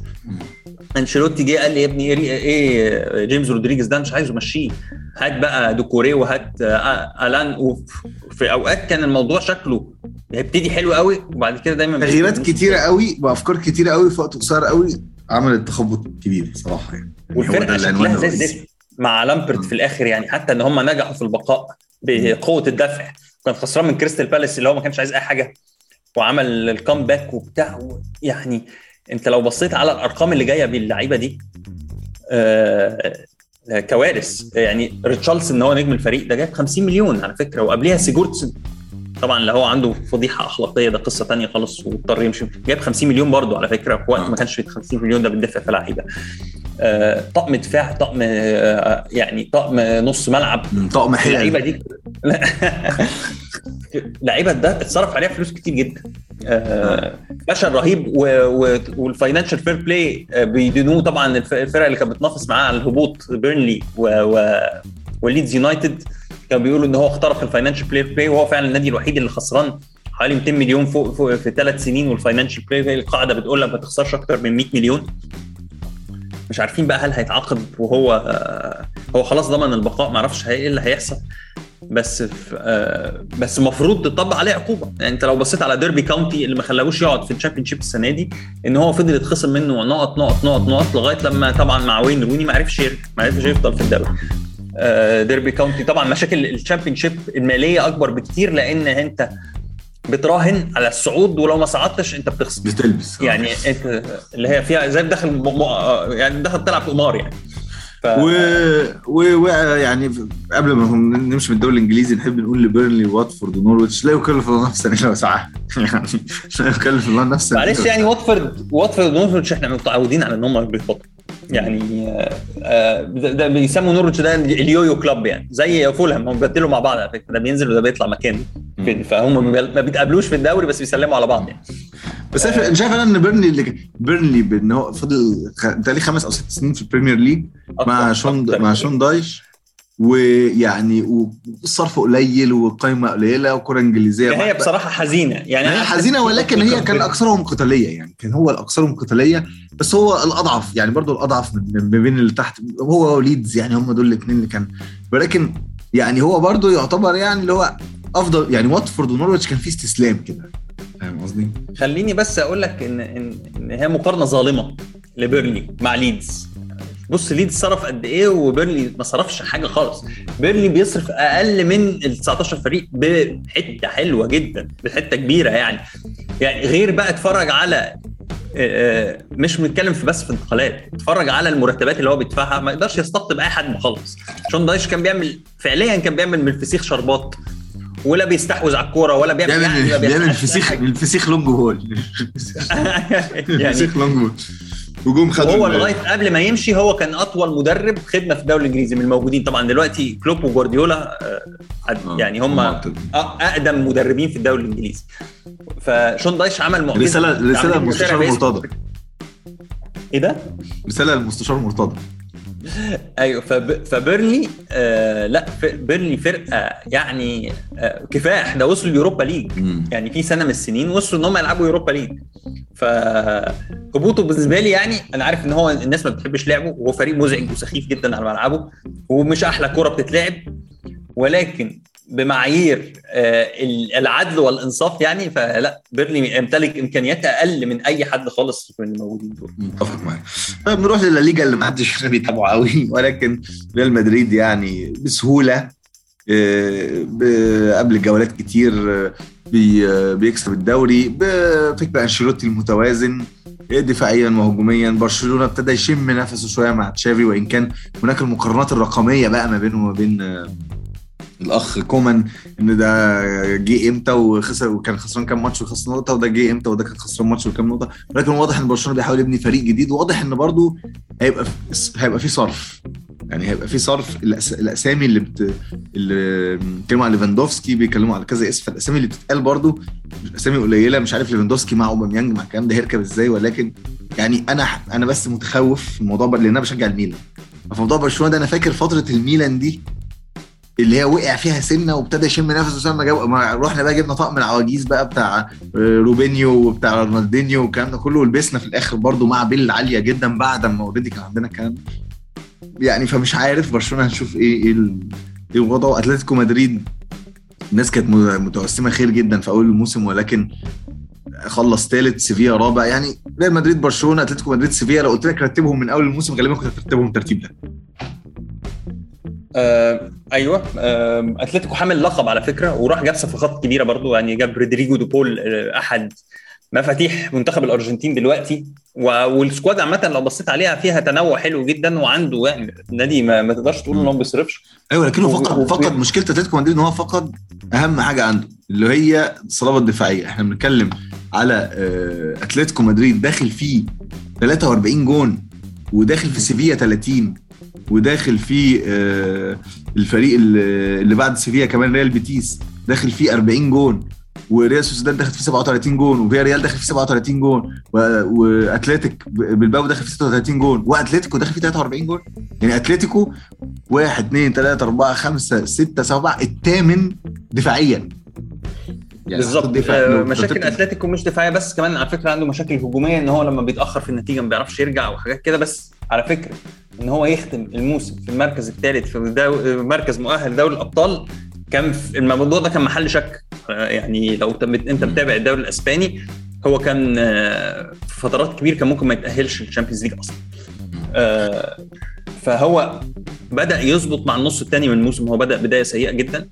انشيلوتي جه قال لي يا ابني إيه جيمس رودريجيز ده مش عايزه مشيه. هات بقى دوكوري وهات آه، ألان. وفي أوقات كان الموضوع شكله هيبتدي حلو قوي وبعد كده دايما تغييرات كتيرة قوي وأفكار كتيرة قوي في وقت قصير قوي عملت تخبط كبير صراحة يعني. والفرقه شكلها زي. الزفت مع لامبرت في الآخر يعني حتى إن هم نجحوا في البقاء بقوة الدفع. كان خسران من كريستال بالاس اللي هو ما كانش عايز أي حاجة وعمل ال comeback وبتاع يعني انت لو بصيت على الأرقام اللي جاية باللعيبة دي آه كوارث يعني ريتشارلسون إن هو نجم الفريق ده جايب 50 مليون على فكرة وقبليها سيجورتسون طبعا اللي هو عنده فضيحة أخلاقية ده قصة تانية خالص واضطر يمشي. جايب 50 مليون برضه على فكرة في وقت ما كانش في 50 مليون ده بتدفع في لعيبه آه، طقم دفاع طقم آه، يعني طقم نص ملعب. طقم اللعيبة حلو دي لعيبة ده اتصرف عليها فلوس كتير جدا. آه، فشل رهيب وال financial fair play بيدينوه طبعا الف- الفرق اللي كانت بتنافس معاه على الهبوط بيرنلي وليدز يونايتد كانوا بيقولوا إن هو اخترق ال financial fair play وهو فعلا النادي الوحيد اللي خسران حوالي 200 مليون فوق, فوق في ثلاث سنين وال financial play القاعدة بتقول لك ما تخسرش أكتر من 100 مليون. مش عارفين بقى هل هيتعاقب وهو آه، هو خلاص ضمن البقاء ما أعرفش إيه اللي هيحصل. بس آه، بس المفروض تطبق عليه عقوبة. يعني أنت لو بصيت على ديربي كاونتي اللي ما خلاهوش يقعد في ال Championship السنة دي إن هو فضل يتخصم منه نقط نقط نقط نقط لغاية لما طبعا مع واين روني ما عرفش ما عرفش يفضل في الدوري. ديربي كاونتي. طبعا مشاكل ال Championship المالية أكبر بكتير لأن أنت بتراهن على الصعود ولو ما صعدتش أنت بتخسر. بتلبس. يعني أنت اللي هي فيها زي داخل م... م... يعني داخل تلعب قمار يعني. ف... و... و... و... يعني قبل ما نمشي من الدوري الإنجليزي نحب نقول لبيرنلي وواتفورد ونورويتش. لا يكلف الله نفسا إلا وسعها. يعني لا يكلف الله نفسا معلش يعني واتفورد واتفورد ونورويتش إحنا متعودين على إن هم بيخبطوا يعني آه ده, ده بيسموا نورويتش ده ال yo-yo club يعني زي فولهام هم بيبدلوا مع بعض على فكرة ده بينزل وده بيطلع مكانه فهم ما بيتقابلوش في الدوري بس بيسلموا على بعض يعني. بس أنا شايف أنا إن بيرنلي اللي بيرنلي بإن هو فضل بتهيألي خمس أو ست سنين في البريمير ليج مع شون مع شون دايش. ويعني والصرف قليل والقايمه قليلة وكرة إنجليزية. هي بصراحة حزينة. يعني هي حزينة ولكن هي كان أكثرهم قتالية يعني كان هو الأكثرهم قتالية بس هو الأضعف يعني برضو الأضعف من بين اللي تحت. هو وليدز يعني هم دول الاثنين اللي كان ولكن يعني هو برضو يعتبر يعني اللي هو أفضل يعني واتفورد ونورويتش كان في استسلام كده. فاهم قصدي؟ خليني بس أقول لك ان ان, هي مقارنة ظالمة لبيرنلي مع ليدز. بص ليدز صرف قد إيه وبيرنلي ما صرفش حاجة خالص. بيرنلي بيصرف أقل من ال 19 فريق بحتة حلوة جدا بحتة كبيرة يعني. يعني غير بقى اتفرج على مش بنتكلم في بس في انتقالات اتفرج على المرتبات اللي هو بيدفعها ما يقدرش يستقطب أي حد خالص. شون دايش كان بيعمل فعليا كان بيعمل من الفسيخ شربات ولا بيستحوذ على الكورة ولا بيعمل بيعمل يعني بيعمل الفسيخ الفسيخ long ball. الفسيخ long ball. هجوم خد هو لغاية قبل ما يمشي هو كان أطول مدرب خدمة في الدوري الإنجليزي من الموجودين طبعا دلوقتي كلوب وجوارديولا يعني هم أقدم مدربين في الدوري الإنجليزي. فشون دايش عمل معجزه رساله رسالة للمستشار مرتضى. إيه ده؟ رسالة للمستشار مرتضى. أيوه فب... فبيرنلي آه لا بيرنلي فرقة يعني آه كفاح. ده وصلوا ال Europa League. يعني في سنة من السنين وصلوا إن هم يلعبوا Europa League. فهبوطه بالنسبة لي يعني أنا عارف إن هو الناس ما بتحبش لعبه وهو فريق مزعج وسخيف جدا على ملعبه ومش أحلى كورة بتتلعب. ولكن بمعايير العدل والإنصاف يعني فلا بيرنلي يمتلك إمكانيات أقل من أي حد خالص من الموجودين دول. متفق معاك. طيب نروح للليجا اللي ما حدش بيتابعه قوي ولكن ريال مدريد يعني بسهولة قبل جولات كتير بيكسب الدوري بفكر أنشيلوتي المتوازن دفاعيا وهجوميا. برشلونة ابتدى يشم نفسه شوية مع تشافي وإن كان هناك المقارنات الرقمية بقى ما بينه وما بين الأخ كومان إن ده جه إمتى وخسر وكان خسران كام ماتش وخسر نقطة وده جه إمتى وده كان خسران ماتش وكام نقطة. ولكن واضح إن برشلونة بيحاول يبني فريق جديد وواضح إن برضه هيبقى هيبقى في صرف. يعني هيبقى في صرف الأس... الأسامي اللي بت... اللي بيتكلموا على ليفاندوفسكي بيتكلموا على كذا اسم فالأسامي اللي بتتقال برضه أسامي قليلة. مش عارف ليفاندوفسكي مع أوباميانج مع الكلام ده هيركب إزاي ولكن يعني أنا أنا بس متخوف في الموضوع لأن أنا بشجع الميلان. فموضوع برشلونة ده أنا فاكر فترة الميلان دي اللي هي وقع فيها سنه وابتدى يشم نفسه لما جاب ما رحنا بقى جبنا طقم العواجيز بقى بتاع روبينيو وبتاع رونالدينيو والكلام ده كله ولبسنا في الآخر برضو مع بيل عالية جدا بعد ما already كان عندنا الكلام يعني فمش عارف برشلونة هنشوف إيه إيه إيه الوضع. اتلتيكو مدريد الناس كانت متوسمة خير جدا في أول الموسم ولكن خلص ثالث سيفيا رابع. يعني ريال مدريد برشلونة أتلتيكو مدريد سيفيا لو قلت لك رتبهم من أول الموسم غالبا كنت هترتبهم الترتيب ده. آه أيوه. آه أتلتيكو حامل لقب على فكرة وراح جاب صفقات كبيرة برضو يعني جاب رودريجو دي بول آه أحد مفاتيح منتخب الأرجنتين دلوقتي. وال squad عامة لو بصيت عليها فيها تنوع حلو جدا وعنده يعني نادي ما, ما تقدرش تقول إن هو ما بيصرفش. أيوه لكنه فقد و... فقد مشكلة أتلتيكو مدريد إن هو فقد أهم حاجة عنده اللي هي الصلابة الدفاعية. إحنا بنتكلم على أتلتيكو مدريد داخل فيه 43 جون وداخل في سيفيا 30 وداخل فيه الفريق اللي بعد سيفيا كمان ريال بيتيس داخل فيه 40 جون وريال سوسيداد داخل فيه 37 جون وفياريال داخل فيه 37 جون وأتلتيك بلباو داخل فيه 36 جون وأتلتيكو داخل فيه 43 جون. يعني أتلتيكو 1 2 3 4 5 6 7 الثامن دفاعيا. يعني بالظبط. دفاع. مشاكل أتلتيكو مش دفاعية بس كمان على فكرة عنده مشاكل هجومية إن هو لما بيتأخر في النتيجة ما بيعرفش يرجع وحاجات كده بس على فكرة إن هو يختم الموسم في المركز الثالث في دو... مركز مؤهل دوري الأبطال كان في الموضوع ده كان محل شك. يعني لو انت متابع الدوري الأسباني هو كان في فترات كبير كان ممكن ما يتأهلش لل Champions League أصلا. فهو بدأ يظبط مع النص الثاني من الموسم. هو بدأ بداية سيئة جدا.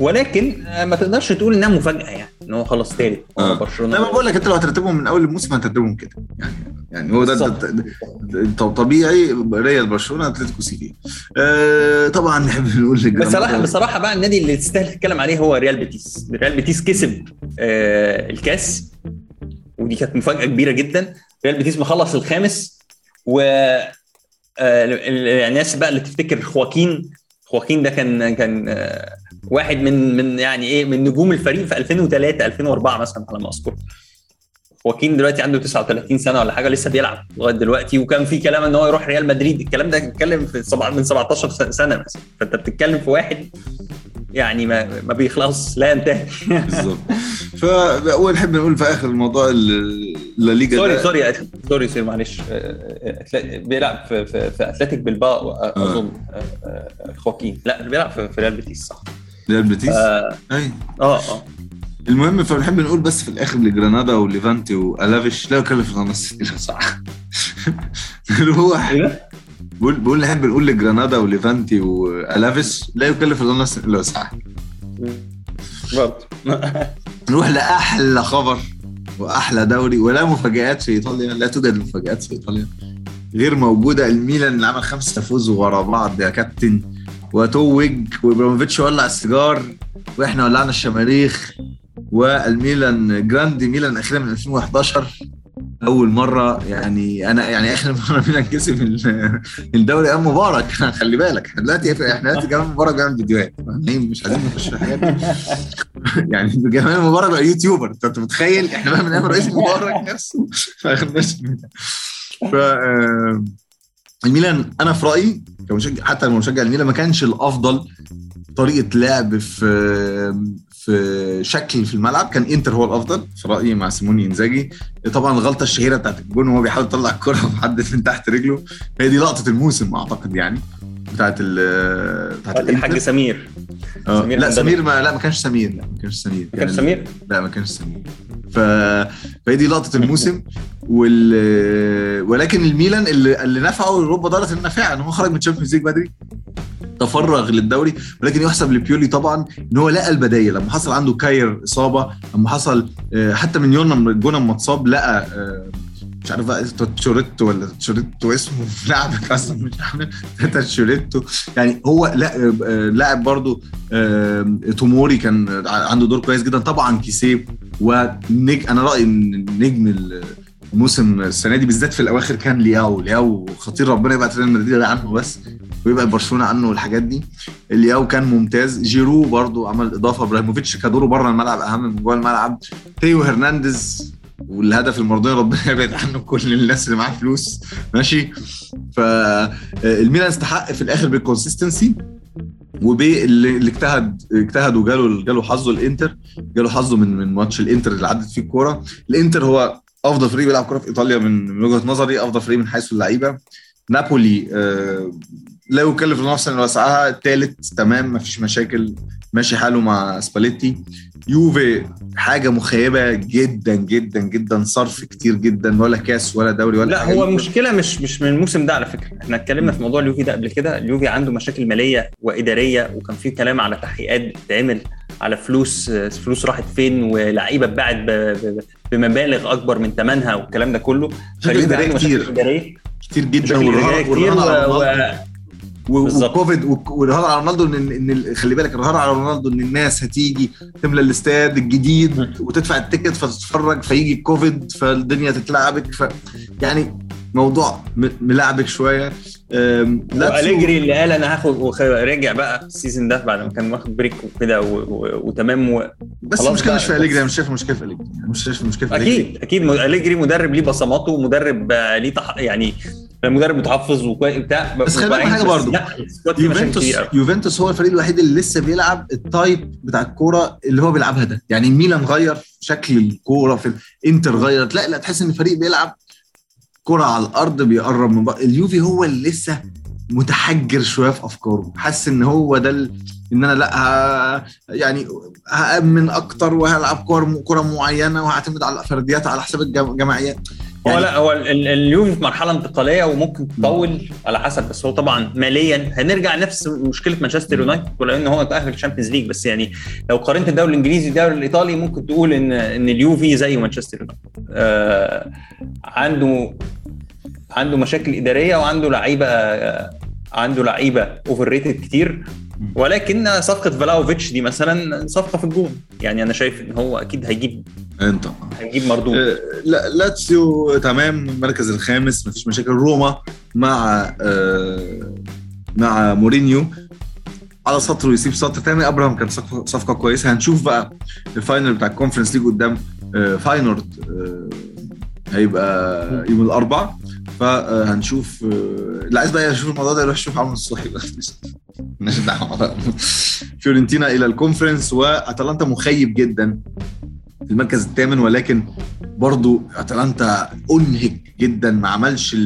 ولكن آه، ما تقدرش تقول إنها مفاجأة يعني إن هو خلاص ثالث آه. برشلونة. لا ما بقول لك أنت لو هترتبهم من أول الموسم هترتبهم كده. يعني يعني هو ده, ده, ده, ده, ده طبيعي ريال برشلونة أتلتيكو سيفيا. آه طبعا نحب نقول بصراحه بصراحة بقى النادي اللي تستاهل تتكلم عليه هو ريال بيتيس. ريال بيتيس كسب آه الكاس ودي كانت مفاجأة كبيرة جدا. ريال بيتيس مخلص الخامس و آه الناس بقى اللي تفتكر خواكين. خواكين ده كان كان آه واحد من من يعني إيه من نجوم الفريق في 2003 2004 مثلا على ما أذكر. خواكين دلوقتي عنده 39 سنة ولا حاجة لسه بيلعب لغاية دلوقتي. وكان في كلام إن هو يروح ريال مدريد. الكلام ده اتكلم في سبع من 17 سنة مثلا. فأنت بتتكلم في واحد يعني ما ما بيخلص لا ينتهي. بالظبط. فاول نحب نقول في آخر الموضوع الليجا sorry sorry sorry sorry معلش. بيلعب في في, في أتلتيك بلباو أظن خواكين. لا بيلعب في ريال بيتيس صح. ريال بيتيس؟ آه آه آه. المهم فبنحب نقول بس في الآخر لجرانادا وليفانتي وألافيش لا يكلف الله نفسا. نروح. بقول بقول نحب نقول لجرانادا وليفانتي والافيس لا يكلف الله نفسا إلا وسعها برضه. نروح لأحلى خبر وأحلى دوري ولا مفاجآت في إيطاليا لا توجد مفاجآت في إيطاليا غير موجودة. الميلان اللي عمل خمسة فوز ورا بعض يا كابتن. وتوج وابراهيموفيتش ولع السيجار وإحنا ولعنا الشماريخ والميلان grande Milan أخيرا من 2011 أول مرة يعني أنا يعني آخر مرة ميلان كسب الدوري أيام مبارك خلي بالك إحنا دلوقتي إحنا دلوقتي جمال مبارك بيعمل فيديوهات. مش عايزين نخش في الحاجات دي يعني جمال مبارك بقى يوتيوبر. أنت متخيل؟ إحنا بقى أيام رئيس مبارك نفسه. ما اخدناش ف الميلان أنا في رأيي كمشجع حتى المشجع الميلان ما كانش الأفضل طريقة لعب في في شكل في الملعب كان إنتر هو الأفضل في رأيي مع سيموني إنزاجي. طبعا الغلطة الشهيرة بتاعت الجون وهو بيحاول يطلع الكرة في حد من تحت رجله. هي دي لقطة الموسم أعتقد يعني. بتاعت ال بتاعت الحاج سمير. آه. سمير لا سمير ما لا ما كانش سمير. لا ما كانش سمير. ما كانش سمير؟ لا ما كانش سمير. ف... فهي دي لقطة الموسم. وال... ولكن الميلان اللي, اللي نفعه رب ضارة نافعة إن هو خرج من ال Champions League بدري تفرغ للدوري ولكن يحسب لبيولي طبعا إن هو لقى البدايل. لما حصل عنده كيير إصابة لما حصل حتى من يونا جونا لما اتصاب لقى مش عارف بقى تشوريتو ولا تشوريتو اسمه لاعب أصلا مش عارف تشوريتو يعني هو لاعب برضه توموري كان عنده دور كويس جدا. طبعا كيسيه ونج أنا رأيي إن نجم الموسم السنة دي بالذات في الأواخر كان لياو. لياو خطير ربنا يبعت ريال مدريد عنه بس ويبقى برشلونة عنه والحاجات دي. لياو كان ممتاز. جيرو برضو عمل إضافة إبراهيموفيتش كدوره بره الملعب أهم من جوه الملعب. تيو هرنانديز والهدف المرضي ربنا يبعد عنه كل الناس اللي معاه فلوس. ماشي؟ فالميلان استحق في الآخر بال consistency وبي اللي اجتهد اجتهد وجاله جاله حظه الإنتر جاله حظه من من ماتش الإنتر اللي عدت فيه الكورة. الإنتر هو أفضل فريق بيلعب كورة في إيطاليا من وجهة نظري أفضل فريق من حيث اللعيبة. نابولي آه لا يكلف نفسا إلا الثالث تمام ما فيش مشاكل. ماشي حاله مع سباليتي. يوفي حاجة مخيبة جدا جدا جدا صرف كتير جدا ولا كاس ولا دوري ولا لا هو المشكلة مش مش من الموسم ده على فكرة. إحنا اتكلمنا في موضوع اليوفي ده قبل كده. اليوفي عنده مشاكل مالية وإدارية وكان في كلام على تحقيقات بتتعمل على فلوس فلوس راحت فين ولعيبه اتباعت بمبالغ أكبر من ثمنها والكلام ده كله. فاليوفي عنده مشاكل إدارية. كتير جدا والرهان وكوفيد والرهان على رونالدو ان إن خلي بالك الرهان على رونالدو إن الناس هتيجي تملى الاستاد الجديد وتدفع ال ticket فتتفرج فيجي الكوفيد فالدنيا تتلعبك. ف يعني موضوع ملعبك شوية. وأليجري اللي قال أنا هاخد رجع بقى ال season ده بعد ما كان واخد break وكده وتمام و... بس المشكلة مش في أليجري أنا مش شايف المشكلة في أليجري. مش شايف المشكلة في أكيد أكيد أليجري مدرب ليه بصماته ومدرب ليه تح... يعني مدرب متحفظ وبتاع بس خلي بالك حاجة برضه. يوفنتوس يوفنتوس هو الفريق الوحيد اللي لسه بيلعب ال type بتاع الكورة اللي هو بيلعبها ده. يعني ميلان غير شكل الكورة في الانتر غيرت. لا لا تحس إن الفريق بيلعب كرة على الأرض بيقرب من بقى اليوفي هو اللي لسه متحجر شوية في أفكاره. حاسس إن هو ده ال... إن أنا لا ه... يعني هأمن أكتر وهلعب كورة كره معينة وهعتمد على الفرديات على حساب الجماعيات هو لا هو ال- اليوفي في مرحلة انتقالية وممكن تطول على حسب بس هو طبعا ماليا. هنرجع نفس مشكلة مانشستر يونايتد ولو ان هو تأهل ال Champions League بس يعني لو قارنت الدوري الإنجليزي بالدوري الإيطالي ممكن تقول إن إن اليوفي زي مانشستر يونايتد. آه عنده عنده مشاكل إدارية وعنده لعيبة آه عنده لعيبة overrated كتير ولكن صفقة فلاوفيتش دي مثلا صفقة في الجون. يعني أنا شايف إن هو أكيد هيجيب انت هيجيب مردود. آه، لا لاتسيو تمام المركز الخامس مفيش مشاكل. روما مع آه، مع مورينيو. على سطر ويسيب سطر تاني. أبراهام كانت صفقه صفقة كويسة. هنشوف بقى ال final بتاع ال Conference League قدام آه، فاينورد آه، هيبقى يوم الأربعاء. فهنشوف آه، اللي عايز بقى يشوف الموضوع ده يروح يشوف عمرو الصحي بقى. دعوة. فيورنتينا إلى ال Conference وأتلانتا مخيب جدا في المركز الثامن ولكن برضو أتلانتا أنهك جدا ما عملش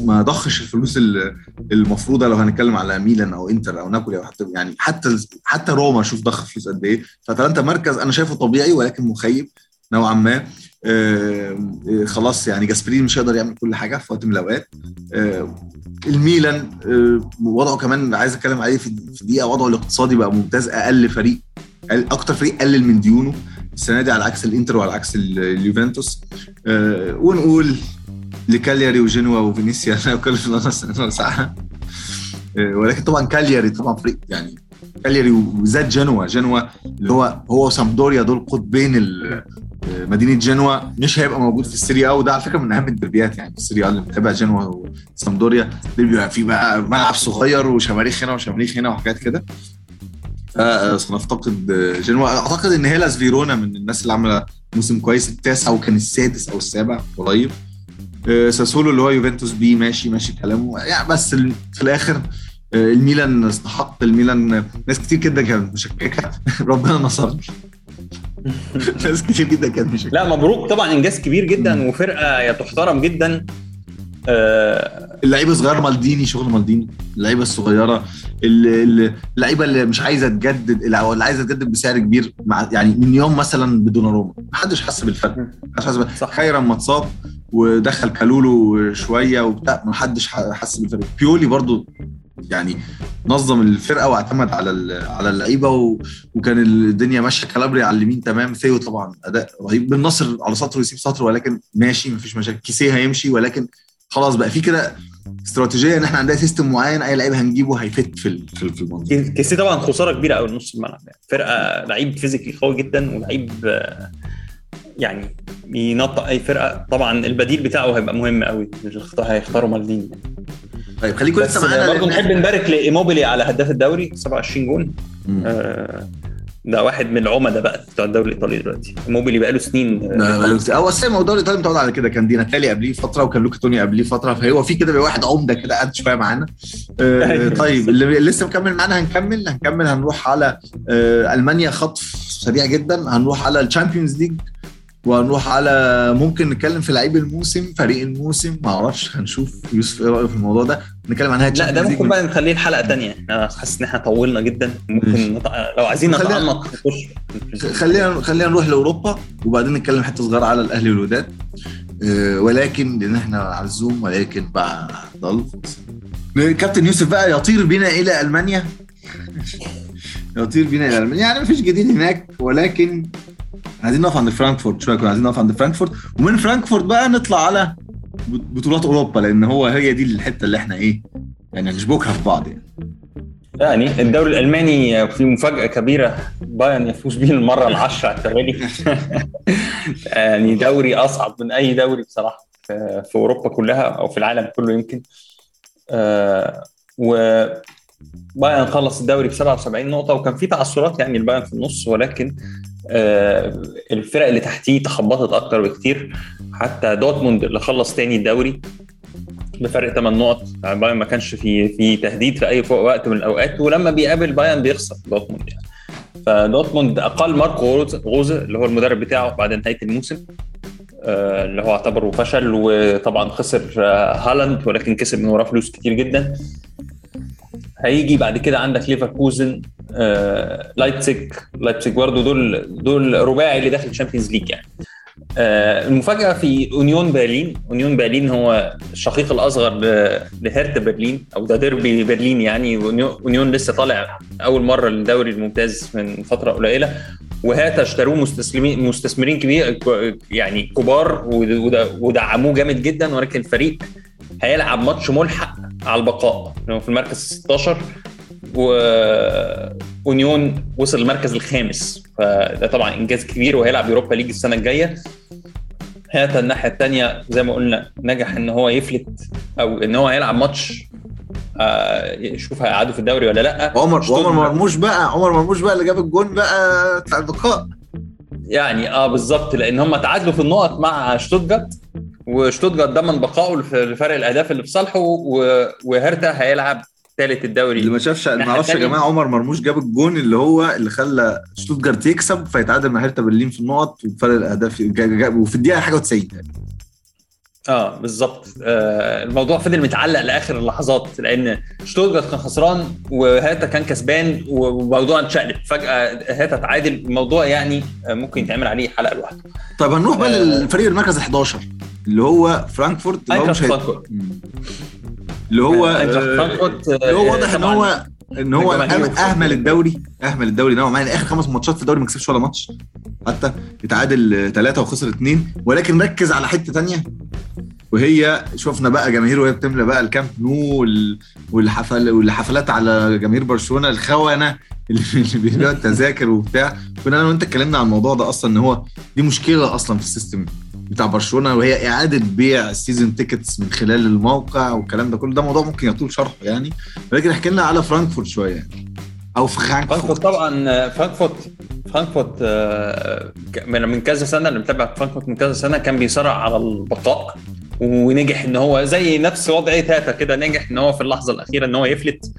ما- ضخش الفلوس ال- المفروضة لو هنتكلم على ميلان أو إنتر أو نابولي أو حتى يعني حتى حتى روما شوف ضخ فلوس قد إيه. فأتلانتا مركز أنا شايفه طبيعي ولكن مخيب نوعا ما. آه، آه، خلاص يعني جاسبريني مش هيقدر يعمل كل حاجة في وقت من الأوقات. آه، الميلان آه، وضعه كمان عايز أتكلم عليه في دقيقة وضعه الاقتصادي بقى ممتاز أقل فريق أكتر فريق قلل من ديونه. السنة دي على عكس الإنتر وعلى عكس ال- اليوفنتوس. آه، ونقول لكالياري وجنوا وفينيسيا. كل ساعه آه، ولكن طبعا كالياري طبعا فريق يعني كالياري وزاد جنوا. جنوا اللي هو هو وسامدوريا دول قطبين آه، مدينة جنوا مش هيبقى موجود في السيريا أو ده على فكرة من أهم الدربيات يعني في السيريا اللي بتتابع جنوا وسامدوريا بيبقى فيه بقى ملعب صغير وشماريخ هنا وشماريخ هنا وحاجات كده. فنفتقد جنوا. أعتقد إن هيلاس فيرونا من الناس اللي عاملة موسم كويس التاسع وكان السادس أو السابع قريب. آه، ساسولو اللي هو يوفنتوس بي ماشي ماشي كلامه. يعني بس في الآخر آه، الميلان استحق الميلان. ناس كتير جدا كانت مشككة. ربنا نصرني. ناس كتير جدا كانت مشككه لا مبروك طبعا إنجاز كبير جدا وفرقة تحترم جدا. آه اللعيبة الصغيرة مالديني شغل مالديني. اللعيبة الصغيرة اللعيبة اللي مش عايزة تجدد أو اللي عايزة تجدد بسعر كبير مع يعني من يوم مثلا بدوناروما. محدش حس بالفرق. محدش حس. صح. خيرا ما اتصاب ودخل كالولو شوية وبتاع. محدش حس بالفرق. بيولي برضو يعني نظم الفرقة واعتمد على على اللعيبة. وكان الدنيا ماشية كالابري على اليمين تمام. ثيو طبعا أداء رهيب. بن نصر على سطر ويسيب سطر ولكن ماشي مفيش مشاكل. كيسيه هيمشي ولكن خلاص بقى في كده استراتيجية إن إحنا عندنا system معين أي لعيب هنجيبه هي fit في في المنظومه كيسيه طبعا خسارة كبيرة قوي نص الملعب. يعني فرقة لعيب physically قوي جدا ولعيب يعني ينطق أي فرقة. طبعا البديل بتاعه هيبقى مهم قوي هيختاروا مالديني. طيب خليكم لسه معانا برضه نحب نبارك لإيموبيلي على هداف الدوري 27 جون. آه، ده واحد من العمدة بقى بتوع الدوري الإيطالي دلوقتي. إيموبيلي بقى له سنين. آه، هو أصلا الموضوع الإيطالي متعود على كده. كان دي ناتالي قبليه فتره وكان لوكا توني قبليه فتره فهو في كده واحد عمدة كده قاعد شوية معانا. آه، أيوة. طيب اللي لسه مكمل معانا هنكمل. هنكمل هنروح على آه، ألمانيا خطف سريع جدا. هنروح على ال Champions League. وهنروح على ممكن نتكلم في لعيب الموسم فريق الموسم ما أعرفش هنشوف. يوسف إيه رايه في الموضوع ده؟ نتكلم عن لا ده ممكن بقى نخليه الحلقة تانية. أنا حاسس إن إحنا طولنا جدا. ممكن نط... لو عايزين نتعمق نخش. خلينا خلينا نروح لأوروبا وبعدين نتكلم حتة صغيرة على الأهلي والوداد. آه، ولكن لأن إحنا على ال Zoom ولكن بعد كابتن يوسف بقى يطير بنا إلى ألمانيا. يطير بنا إلى ألمانيا. يعني مفيش جديد هناك ولكن عايزين نقف عند فرانكفورت شوية كنا عايزين نقف عند فرانكفورت. ومن فرانكفورت بقى نطلع على بطولات أوروبا لأن هو هي دي الحتة اللي إحنا إيه يعني نشبكها في بعض يعني. يعني الدوري الألماني في مفاجأة كبيرة بايرن يفوز به المرة العاشرة على التوالي. يعني دوري أصعب من أي دوري بصراحة في في أوروبا كلها أو في العالم كله يمكن. آه، و بايرن خلص الدوري ب 77 نقطة وكان في تعثرات يعني البايرن في النص ولكن آه، الفرق اللي تحتيه تخبطت أكتر بكتير. حتى دورتموند اللي خلص تاني الدوري بفرق 8 نقط. يعني بايرن ما كانش في في تهديد في أي وقت من الأوقات ولما بيقابل بايرن بيخسر دورتموند يعني. فدورتموند أقل ماركو روز- روزه اللي هو المدرب بتاعه بعد نهاية الموسم آه، اللي هو اعتبره فشل وطبعا خسر آه، هالاند ولكن كسب من وراه فلوس كتير جدا. هيجي بعد كده عندك ليفركوزن آه، لايبزيج برضه دول دول رباعي اللي داخل ال Champions League يعني. آه، المفاجأة في أونيون برلين أونيون برلين هو الشقيق الأصغر ل- لهيرتا برلين أو ده ديربي برلين يعني. أونيون لسه طالع أول مرة للدوري الممتاز من فترة قليلة. وهيرتا اشتروه مستثمرين مستثمرين كبير يعني كبار ود- ود- ودعموه جامد جدا. ولكن الفريق هيلعب ماتش ملحق على البقاء. في المركز 16 واونيون وصل المركز الخامس. فده طبعا إنجاز كبير وهيلعب Europa League السنة الجاية. هاتا الناحية الثانية زي ما قلنا نجح إن هو يفلت أو إن هو هيلعب ماتش آه، يشوف هيقعدوا في الدوري ولا لأ. عمر شتوتجارت. مرموش بقى عمر مرموش بقى اللي جاب الجون بقى بتاع البقاء. يعني آه بالظبط لأن هم تعادلوا في النقط مع شتوتجارت وشتوتجارت ضمن بقائه لف- لفرق الأهداف اللي في صالحه وهرتا هيلعب ثالث الدوري. اللي ما شافش ما أعرفش يا. جماعة عمر مرموش جاب الجون اللي هو اللي خلى شتوتجارت يكسب فيتعادل مع هيرتا برلين في النقط وفرق الأهداف وفي الدقيقة حاجة و90 آه بالظبط. آه الموضوع فضل متعلق لآخر اللحظات لأن شتوتجارت كان خسران وهيرتا كان كسبان وموضوع اتشقلب فجأة هيرتا تعادل. الموضوع يعني ممكن يتعمل عليه حلقة لوحده. طيب هنروح بقى آه. للفريق المركز 11 اللي هو فرانكفورت اللي هو مش. اللي هو اللي هو واضح إن هو إن هو أهمل الدوري أهمل الدوري نوعا ما. يعني آخر خمس ماتشات في الدوري ما كسبش ولا ماتش. حتى اتعادل ثلاثة وخسر اثنين ولكن ركز على حتة تانية. وهي شفنا بقى جماهير وهي بتملى بقى الكامب نو وال- والحفل والحفلات على جماهير برشلونة الخونة اللي اللي بيبيعوا التذاكر وبتاع. كنا أنا وأنت اتكلمنا عن الموضوع ده أصلا إن هو دي مشكلة أصلا في ال system. بتاع برشلونة وهي إعادة بيع ال season tickets من خلال الموقع والكلام ده كله. ده موضوع ممكن يطول شرحه يعني. ولكن احكي لنا على فرانكفورت شوية. يعني. أو في فرانكفورت. فرانكفورت طبعا فرانكفورت فرانكفورت آه، من كذا سنة اللي متابع فرانكفورت من كذا سنة كان بيصارع على البقاء ونجح إن هو زي نفس وضعية هيرتا كده نجح إن هو في اللحظة الأخيرة إن هو يفلت.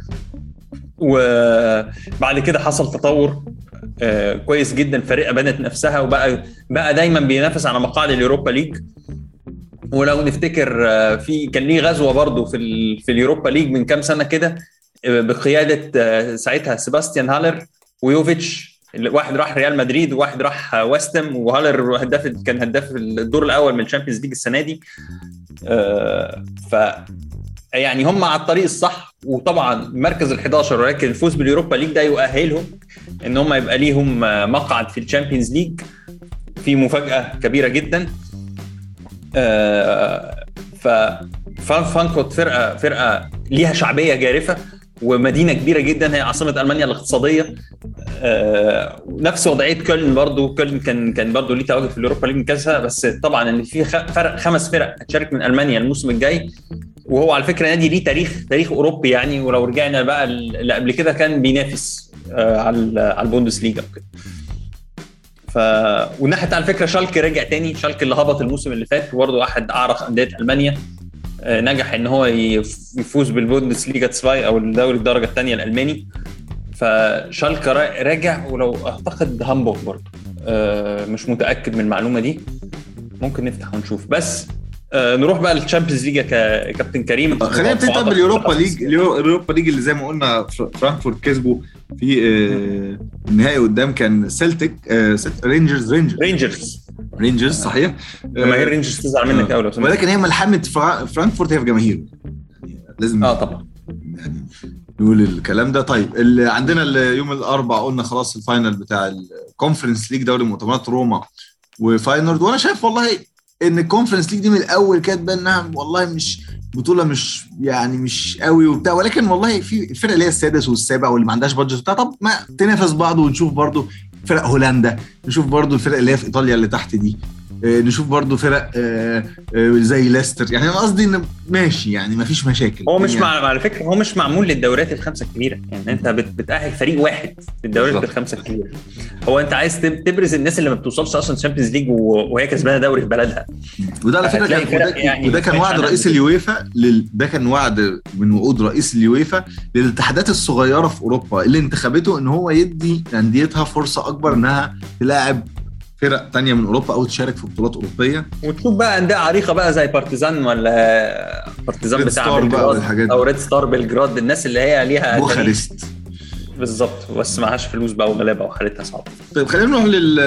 وبعد كده حصل تطور. كويس جدا فرقه بنت نفسها وبقى بقى دايما بينافس على مقاعد ال Europa League. ولو نفتكر آه، في كان ليه غزوة برضه في في ال Europa League من كام سنة كده آه، بقيادة آه، ساعتها سيباستيان هالر ويوفيتش. واحد راح ريال مدريد وواحد راح آه، وست هام وهالر هداف كان هداف الدور الأول من ال Champions League السنة دي. آه، ف يعني هم على الطريق الصح وطبعا مركز ال 11 ولكن الفوز بال Europa League ده يؤهلهم إن هم يبقى ليهم مقعد في ال Champions League في مفاجأة كبيرة جدا. آه، ف فان- فرانكفورت فرقه فرقة ليها شعبية جارفة. ومدينة كبيرة جدا هي عاصمة ألمانيا الاقتصادية. آه، نفس وضعية كولن برضو. كولن كان كان برضو ليه تواجد في ال Europa League كذا بس طبعا إن في فرق خمس فرق هتشارك من ألمانيا الموسم الجاي. وهو على فكرة نادي ليه تاريخ تاريخ أوروبي يعني. ولو رجعنا بقى اللي قبل كده كان بينافس آه، على على البوندسليجا وكده. ف والناحيه على فكرة شالكي رجع تاني. شالكي اللي هبط الموسم اللي فات. وبرضه أحد أعرق أندية ألمانيا. نجح إن هو يف- يفوز بالبوندسليجا 2 أو الدوري الدرجة الثانية الألماني. فشالكا را- راجع ولو أعتقد هامبورغ برضه. آه، مش متأكد من المعلومة دي. ممكن نفتح ونشوف. بس آه، نروح بقى لل Champions League يا كابتن كريم. خلينا نبتدي طب بال Europa League اليو- ال Europa League اللي زي ما قلنا فر- فرانكفورت كسبوا في آه، النهائي قدام كان آه، سيلت- رينجرز رينجرز. رينجرز. رينجرز صحيح؟ جماهير رينجرز تزعل منك قوي لو ولكن هي ملحمة فرا- فرانكفورت هي في جماهيره. يعني لازم آه طبعا. يعني نقول الكلام ده. طيب اللي عندنا يوم الاربعاء قلنا خلاص ال final بتاع ال Conference League دوري مؤتمرات روما وفاينورد. وأنا شايف والله إن ال Conference League دي من الأول كانت بان إنها والله مش بطولة مش يعني مش قوي وبتاع. ولكن والله في الفرق اللي هي السادس والسابع واللي ما عندهاش budget بتاع طب ما تنافس بعض ونشوف برضو فرق هولندا. نشوف برضو الفرق اللي هي في إيطاليا اللي تحت دي. نشوف برضو فرق آه، آه، زي ليستر. يعني أنا قصدي إن ماشي يعني ما فيش مشاكل. هو مش يعني مع على فكرة هو مش معمول للدوريات الخمسة الكبيرة. يعني أنت بت- بتأهل فريق واحد بالظبط. الخمسة الكبيرة. هو أنت عايز تب- تبرز الناس اللي ما بتوصلش أصلا Champions League وهي كسبانة دوري في بلدها. وده على فكرة كان وده, يعني وده كان وعد رئيس. اليويفا لل... ده كان وعد من وعود رئيس اليويفا للاتحادات الصغيرة في أوروبا اللي انتخبته إن هو يدي أنديتها فرصة أكبر إنها تلاعب فرق تانية من أوروبا أو تشارك في بطولات أوروبية. وتشوف بقى أندية عريقة بقى زي بارتيزان ولا بارتيزان بتاع بقى والحاجات. أو ريد ستار بلجراد الناس اللي هي ليها بوخارست. بالظبط بس معهاش فلوس بقى وغلابه وحالتها صعبة. طيب خلينا نروح لل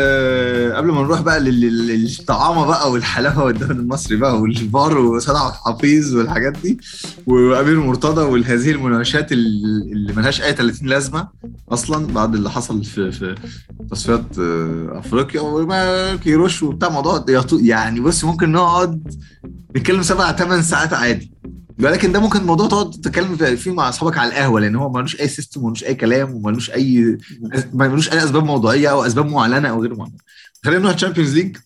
قبل ما نروح بقى لل- للطعامة بقى والحلاوة والدوري المصري بقى والفار وسيد حفيظ والحاجات دي وأمير مرتضى وهذه المناوشات ال- اللي ملهاش أي 30 لازمة أصلا بعد اللي حصل في في تصفيات آه، أفريقيا وما كيروش وبتاع موضوع يعني بص ممكن نقعد نتكلم سبع ثمان ساعات عادي. ولكن ده ممكن موضوع تقعد تتكلم في- فيه مع أصحابك على القهوة لأن هو ملوش أي system وملوش أي كلام وملوش أي ملوش أي أسباب موضوعية أو أسباب معلنة أو غير معلنه خلينا نروح Champions League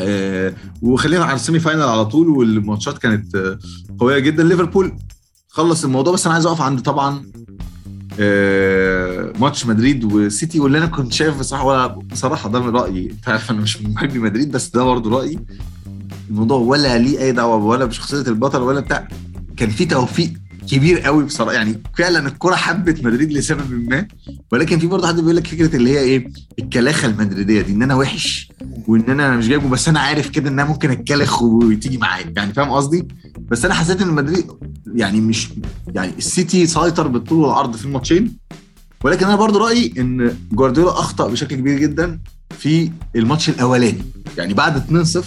آه وخلينا على ال semi final على طول والماتشات كانت آه قوية جدا. ليفربول خلص الموضوع بس أنا عايز أقف عند طبعا آه ماتش مدريد وسيتي واللي أنا كنت شايف بصراحة ولا بصراحة ده من رأيي. أنت عارف أنا مش محبي مدريد بس ده برضه رأيي. الموضوع ولا ليه أي دعوة ولا بشخصية البطل ولا بتاع. كان في توفيق كبير قوي بصراحة. يعني فعلا الكرة حبت مدريد لسبب ما. ولكن في برضه حد بيقول لك فكرة اللي هي إيه؟ الكلاحة المدريدية دي إن أنا وحش وإن أنا مش جايبه بس أنا عارف كده ان أنا ممكن اتكلح وتيجي معايا. يعني فاهم قصدي؟ بس أنا حسيت إن مدريد يعني مش يعني السيتي سيطر بالطول والعرض في الماتشين. ولكن أنا برضه رأيي إن جوارديولا أخطأ بشكل كبير جدا في الماتش الأولاني. يعني بعد 2-0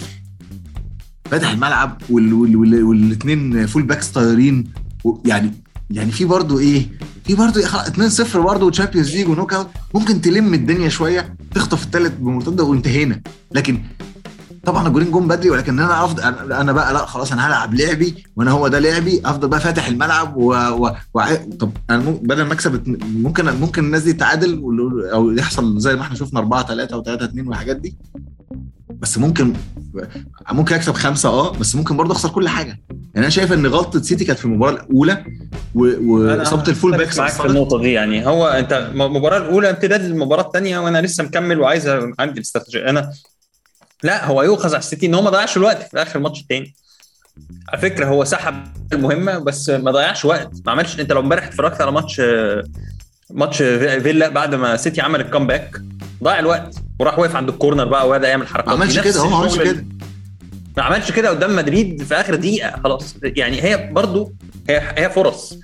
فتح الملعب والاثنين full backs طايرين و- يعني يعني في برضه إيه في برضه 2-0 برضه Champions League و knock out ممكن تلم الدنيا شوية تخطف الثالث بمرتدة وانتهينا. لكن طبعا الجولين جم بدري ولكن أنا افضل أنا بقى لا خلاص أنا هلعب لعبي وأنا هو ده لعبي. أفضل بقى فاتح الملعب و... و... و... طب أنا بدل ما أكسب ممكن ممكن الناس دي تعادل أو يحصل زي ما إحنا شفنا 4 3 أو 3 2 والحاجات دي. بس ممكن ممكن اكسب خمسة آه بس ممكن برضه اخسر كل حاجة. يعني أنا شايف إن غلطة سيتي كانت في المباراة الأولى وإصابة ال full backs معاك في. النقطة دي. يعني هو أنت المباراه الأولى امتداد للمباراه الثانية وأنا لسه مكمل وعايز عندي الاستراتيجية. أنا لا هو يؤخذ على السيتي إن هو ما ضيعش الوقت في آخر الماتش الثاني على فكرة هو سحب المهمة بس ما ضيعش وقت. ما عملش أنت لو امبارح اتفرجت على ماتش ماتش فيلا بعد ما سيتي عمل ال comeback ضيع الوقت وراح واقف عند ال corner بقى وبدا يعمل حركات. ما عملش كده هو ما عملش كده. ما عملش كده قدام مدريد في آخر دقيقة خلاص. يعني هي برضو هي هي فرص.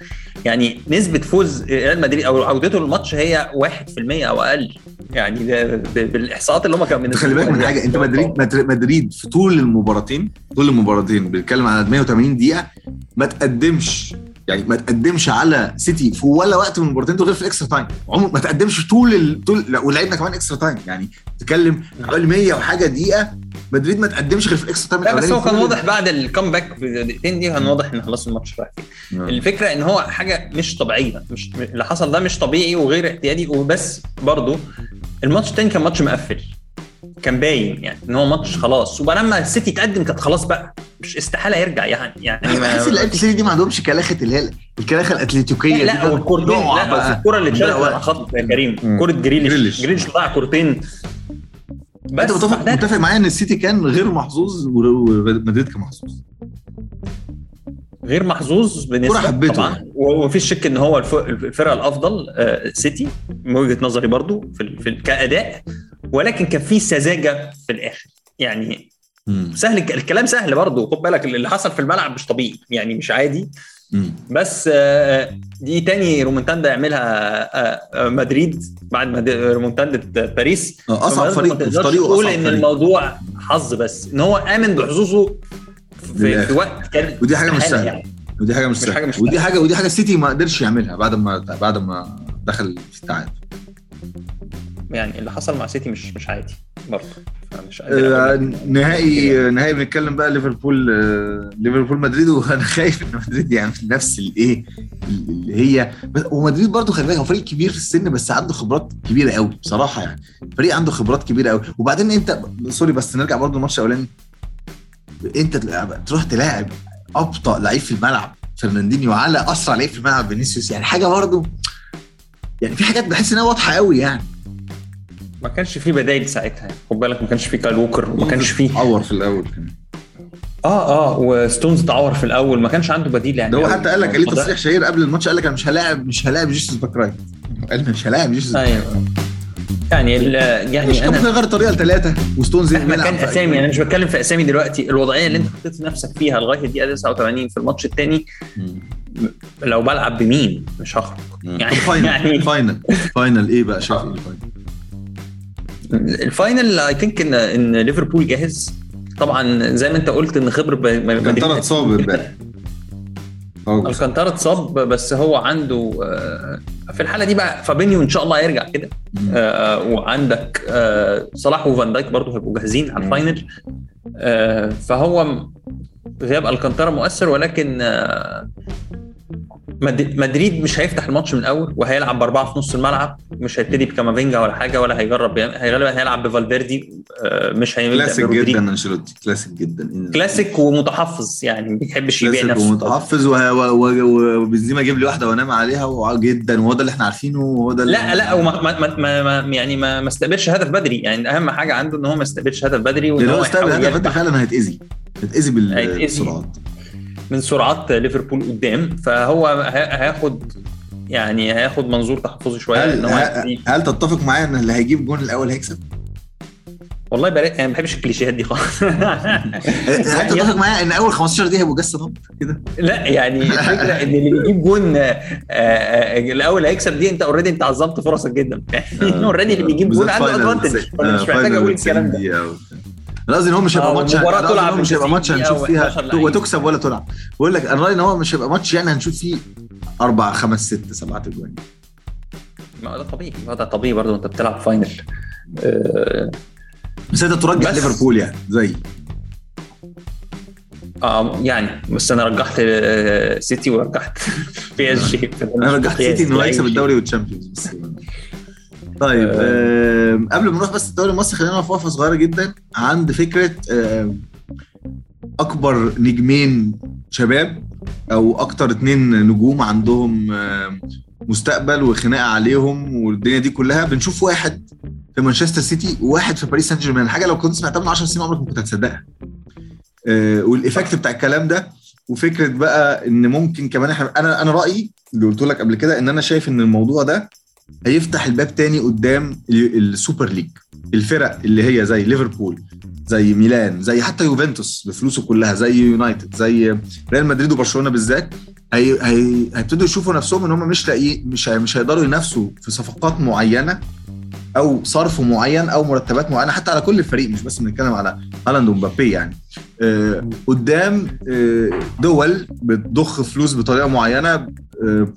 يعني نسبة فوز ريال مدريد أو عودته للماتش هي 1% أو أقل. يعني ده- بالإحصاءات اللي هم كانوا انت خلي بالك من حاجة أنت مدريد مدر- مدريد في طول المباراتين طول المباراتين بنتكلم على 180 دقيقة ما تقدمش يعني ما تقدمش على سيتي في ولا وقت من المباراتين دول غير في ال extra time عمر ما تقدمش طول ال... طول لا ولعبنا كمان extra time يعني تتكلم حوالي 100 وحاجة دقيقة مدريد ما تقدمش غير في ال extra time لا بس هو كان. واضح بعد ال comeback في الدقيقتين دي كان واضح إن خلاص الماتش رايح نعم. الفكرة إن هو حاجة مش طبيعية مش اللي حصل ده مش طبيعي وغير اعتيادي وبس برضه الماتش التاني كان ماتش مقفل. كان باين يعني إن هو ماتش خلاص. ولما السيتي تقدم كانت خلاص بقى مش استحالة يرجع يعني. يعني أنا بحس إن لعيبه السيتي دي ما عندهمش كلاحة اللي هي الكلاحة الاتليتيكيه لا, دي. لا والكورتين. الكورة اللي اتشالت لا، على خط يا كريم. كورة جريليش. جريليش. ضيع كورتين. بس انت متفق متفق معايا إن السيتي كان غير محظوظ ومدريد كان محظوظ. غير محظوظ بالنسبة حبيته. طبعا. يعني. ومفيش شك إن هو الف- الفرقة الأفضل آه، سيتي من وجهة نظري برضو في, في كأداء. ولكن كان في سذاجة في الآخر. يعني سهل الك- الكلام سهل برضو خد بالك اللي حصل في الملعب مش طبيعي يعني مش عادي. مم. بس آه، دي تاني ريمونتادا يعملها آه، آه، مدريد بعد ريمونتادا باريس. أصعب فريق في طريقه تقول إن فريق. الموضوع حظ بس إن هو آمن بحظوظه في. في وقت كان ودي حاجة مش سهلة. يعني. ودي حاجة مش سهلة. ودي. حاجة ودي حاجة السيتي ما قدرش يعملها بعد ما بعد ما دخل في التعادل. يعني اللي حصل مع سيتي مش مش عادي برضه. مش آه،. نهائي نهائي بنتكلم بقى ليفربول آه، ليفربول مدريد وأنا خايف إن مدريد يعمل نفس الإيه اللي هي. ومدريد برضه خلي بالك هو فريق كبير في السن بس عنده خبرات كبيرة قوي بصراحة يعني. فريق عنده خبرات كبيرة قوي. وبعدين انت sorry بس نرجع برضه الماتش الأولاني. أنت تروح تلاعب أبطأ لعيب في الملعب فرناندينيو على أسرع لعيب في الملعب فينيسيوس. يعني حاجة برضه يعني في حاجات بحس إنها واضحة قوي يعني. ما كانش في بدايل ساعتها خد بالك ما كانش في كايل ووكر وما كانش في عوار في الأول كمان. آه آه وستونز اتعور في الأول ما كانش عنده بديل يعني. ده هو. حتى قال لك ليه فده- تصريح شهير قبل الماتش قال لك أنا مش هلاعب مش هلاعب جيسوس back right قال مش هلاعب جيسوس أيوه. يعني ال- مش يعني كان ممكن أنا يغير الطريقة لثلاثه وستونز مهما يلعب كان في- أسامي أنا مش بتكلم في أسامي دلوقتي الوضعية اللي أنت حطيت نفسك فيها لغاية الدقيقة 89 في الماتش الثاني. لو بلعب بمين؟ مش هخرج. يعني final يعني final final إيه بقى؟ شايف إيه ال final ال final I think ان إن ليفربول جاهز. طبعا زي ما أنت قلت إن خبر مدريد اتصاب امبارح. الكانتارا اتصاب بس هو عنده في الحالة دي بقى فابينيو إن شاء الله هيرجع كده. وعندك صلاح وفان دايك برضه هيبقوا جاهزين على ال final. فهو غياب الكانتارا مؤثر ولكن مدريد مش هيفتح الماتش من الأول وهيلعب بأربعة في نص الملعب مش هيبتدي بكامافينجا ولا حاجة ولا هيجرب غالبا هيلعب بفالفيردي مش هيبدا كلاسيك جدا أنشيلوتي كلاسيك جدا. كلاسيك ومتحفظ يعني ما بيحبش يبيع نفسه. ومتحفظ وبنزيما جيب لي واحدة وأنام عليها جدا وهو ده اللي إحنا عارفينه وهو ده لا لا وما ما ما ما يعني ما, ما استقبلش هدف بدري. يعني أهم حاجة عنده إن هو ما استقبلش هدف بدري وإن هو استقبل هدف بدري فعلا هيتأذي هيتأذي بالسرعات من سرعات ليفربول قدام فهو هياخد يعني هياخد منظور تحفظي شوية هل, هل, هل تتفق معايا إن اللي هيجيب جون الأول هيكسب؟ والله بريء يعني ما بحبش الكليشيهات دي خالص. هل تتفق معايا إن أول 15 دي هيبقوا جس كده؟ لا يعني الفكرة إن اللي بيجيب جون الأول هيكسب دي أنت already أنت عظمت فرصك جدا. already اللي بيجيب جون عنده advantage مش محتاج أقول الكلام ده. قصدي إن هو مش هيبقى ماتش هو مش هيبقى ماتش هنشوف فيها وتكسب ولا تلعب. بقول لك أنا رأيي إن هو مش هيبقى ماتش يعني هنشوف فيه أربع خمس ست سبعة اجوان ما ده طبيعي ده طبيعي برضه أنت بتلعب final. أه بس أنت ترجح ليفربول يعني زي. آه يعني بس أنا رجحت سيتي ورجحت PSG أنا رجحت سيتي إنه هيكسب الدوري وال Champions بس. طيب آه. قبل ما نروح بس الدوري المصري خلينا نقف وقفة صغيرة جدا عند فكرة آه أكبر نجمين شباب أو أكتر اتنين نجوم عندهم آه مستقبل وخناقة عليهم والدنيا دي كلها. بنشوف واحد في مانشستر سيتي وواحد في باريس سان جيرمان. حاجة لو كنت سمعتها من 10 سنين عمرك ما كنت هتصدقها. آه وال effect بتاع الكلام ده وفكرة بقى إن ممكن كمان إحنا أنا أنا رأيي اللي قلت لك قبل كده إن أنا شايف إن الموضوع ده هيفتح الباب تاني قدام السوبر ليج. الفرق اللي هي زي ليفربول زي ميلان زي حتى يوفنتوس بفلوسه كلها زي يونايتد زي ريال مدريد وبرشلونة بالذات هي هي هيبتدوا يشوفوا نفسهم إن هم مش لاقي مش مش هيقدروا ينافسوا في صفقات معينة أو صرف معين أو مرتبات معينة حتى على كل الفريق مش بس بنتكلم على هالاند ومبابي يعني. آه قدام آه دول بتضخ فلوس بطريقة معينة آه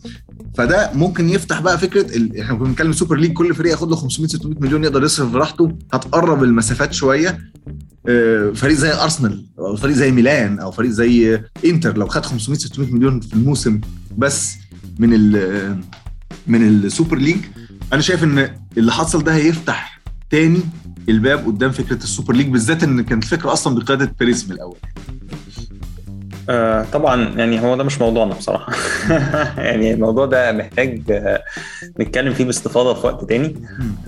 فده ممكن يفتح بقى فكرة ال... إحنا كنا بنتكلم سوبر ليج كل فريق ياخد له 500 600 مليون يقدر يصرف براحته هتقرب المسافات شوية. فريق زي أرسنال أو فريق زي ميلان أو فريق زي إنتر لو خد 500 600 مليون في الموسم بس من ال من السوبر ليج أنا شايف ان اللي حصل ده هيفتح تاني الباب قدام فكرة السوبر ليج بالذات إن كانت الفكرة أصلا بقيادة بيريز من الأول. آه طبعا يعني هو ده مش موضوعنا بصراحة. يعني الموضوع ده محتاج آه نتكلم فيه باستفاضة في وقت تاني.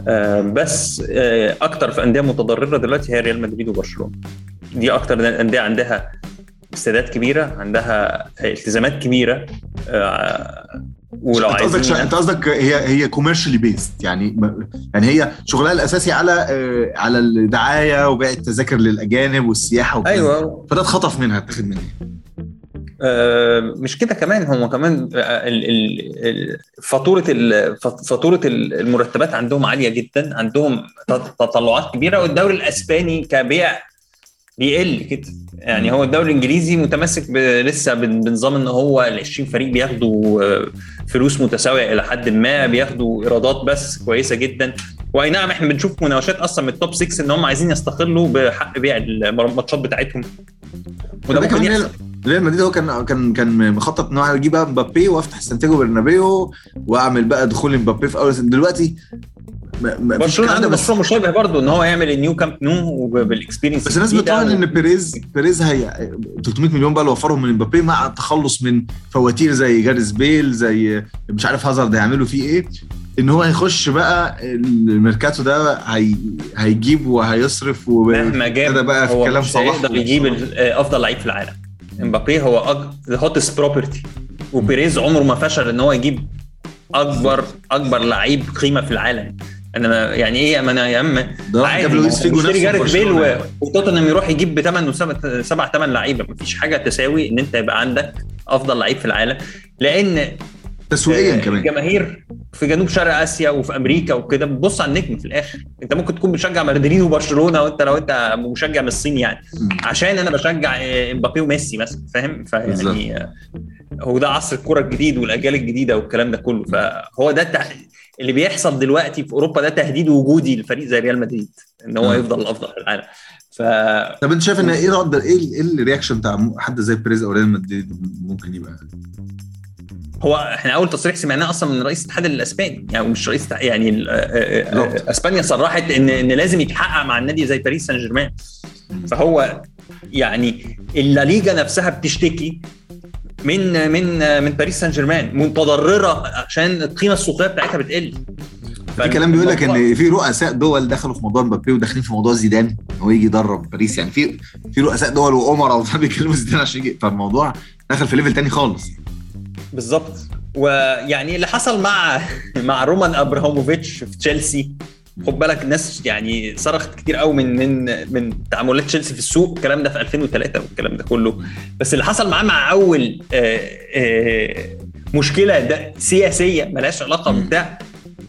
آه بس آه أكتر في أندية متضررة دلوقتي هي ريال مدريد وبرشلونة. دي أكتر أندية عندها استادات كبيرة عندها التزامات كبيرة. آه ولو انت قصدك انت قصدك هي هي commercially based يعني يعني هي شغلها الأساسي على آه على الدعاية وبيع التذاكر للأجانب والسياحة وكده أيوه. فده اتخطف منها اتاخد منها. آه مش كده كمان هم كمان فاتورة فاتورة المرتبات عندهم عالية جدا عندهم تطلعات كبيرة والدوري الأسباني كبيع بيقل كده. يعني هو الدوري الإنجليزي متمسك لسه بنظام إن هو ال 20 فريق بياخدوا فلوس متساوية إلى حد ما بياخدوا إيرادات بس كويسة جدا. وأي نعم إحنا بنشوف مناوشات أصلا من التوب 6 إن هم عايزين يستقلوا بحق بيع الماتشات بتاعتهم. وده ممكن يحصل. ريال مدريد هو كان كان كان مخطط إن هو يجيب بقى مبابي وافتتاح سانتياغو برنابيو وأعمل بقى دخول مبابي في أول دلوقتي برشلونة عنده مشروع مشابه برضه إن هو يعمل النيو كامب نو بال experience بس الناس بتراهن إن بيريز بيريز هي 300 مليون بقى اللي وفرهم من مبابي مع التخلص من فواتير زي جاريث بيل زي مش عارف هازارد هيعملوا فيه إيه. إن هو هيخش بقى الميركاتو ده هي هيجيب وهيصرف مهما جاب بقى في كلام صلاح يقدر يجيب أفضل لعيب في العالم. امبابي هو hottest property وبيريز عمره ما فشل إن هو يجيب اكبر أكبر لعيب قيمة في العالم. أنا يعني إيه ما أنا يا عم؟ فيجو نفسه جاريث بيل وتوتنهام يروح يجيب بثمان سبع ثمان لعيبة. مفيش حاجة تساوي إن أنت يبقى عندك أفضل لعيب في العالم. لأن تسويقيا آه، كمان. الجماهير في جنوب شرق آسيا وفي أمريكا وكده بتبص على النجم في الآخر. أنت ممكن تكون بتشجع مدريد وبرشلونة وأنت لو أنت مشجع من الصين يعني. عشان أنا بشجع آه، إمبابي وميسي مثلا فاهم؟ فيعني آه، هو ده عصر الكرة الجديد والأجيال الجديدة والكلام ده كله. فهو ده التح... اللي بيحصل دلوقتي في أوروبا ده تهديد وجودي لفريق زي ريال مدريد إن هو. يفضل الأفضل في العالم. ف طب أنت شايف إن إيه رد إيه ال- إيه ال reaction بتاع حد زي بيريز أو ريال مدريد ممكن يبقى؟ هو إحنا أول تصريح سمعناه أصلا من رئيس الاتحاد الأسباني يعني مش رئيس يعني آه، آه،. آه، أسبانيا صرحت ان إن لازم يتحقق مع النادي زي باريس سان جيرمان فهو يعني الليجا نفسها بتشتكي من من من باريس سان جيرمان متضررة عشان القيمة السوقية بتاعتها بتقل. في كلام بيقول لك إن في رؤساء دول دخلوا في موضوع مبابي وداخلين في موضوع زيدان إن هو يجي يدرب باريس. يعني في في رؤساء دول وامراء وبتاع بيكلموا زيدان عشان يجي. فالموضوع دخل في level تاني خالص. بالظبط. ويعني اللي حصل مع مع رومان أبراموفيتش في تشيلسي خد بالك الناس يعني صرخت كتير قوي من من من تعاملات تشيلسي في السوق الكلام ده في 2003 والكلام ده كله. بس اللي حصل معاه مع أول آه، آه، مشكلة ده سياسية ملهاش علاقة. بتاع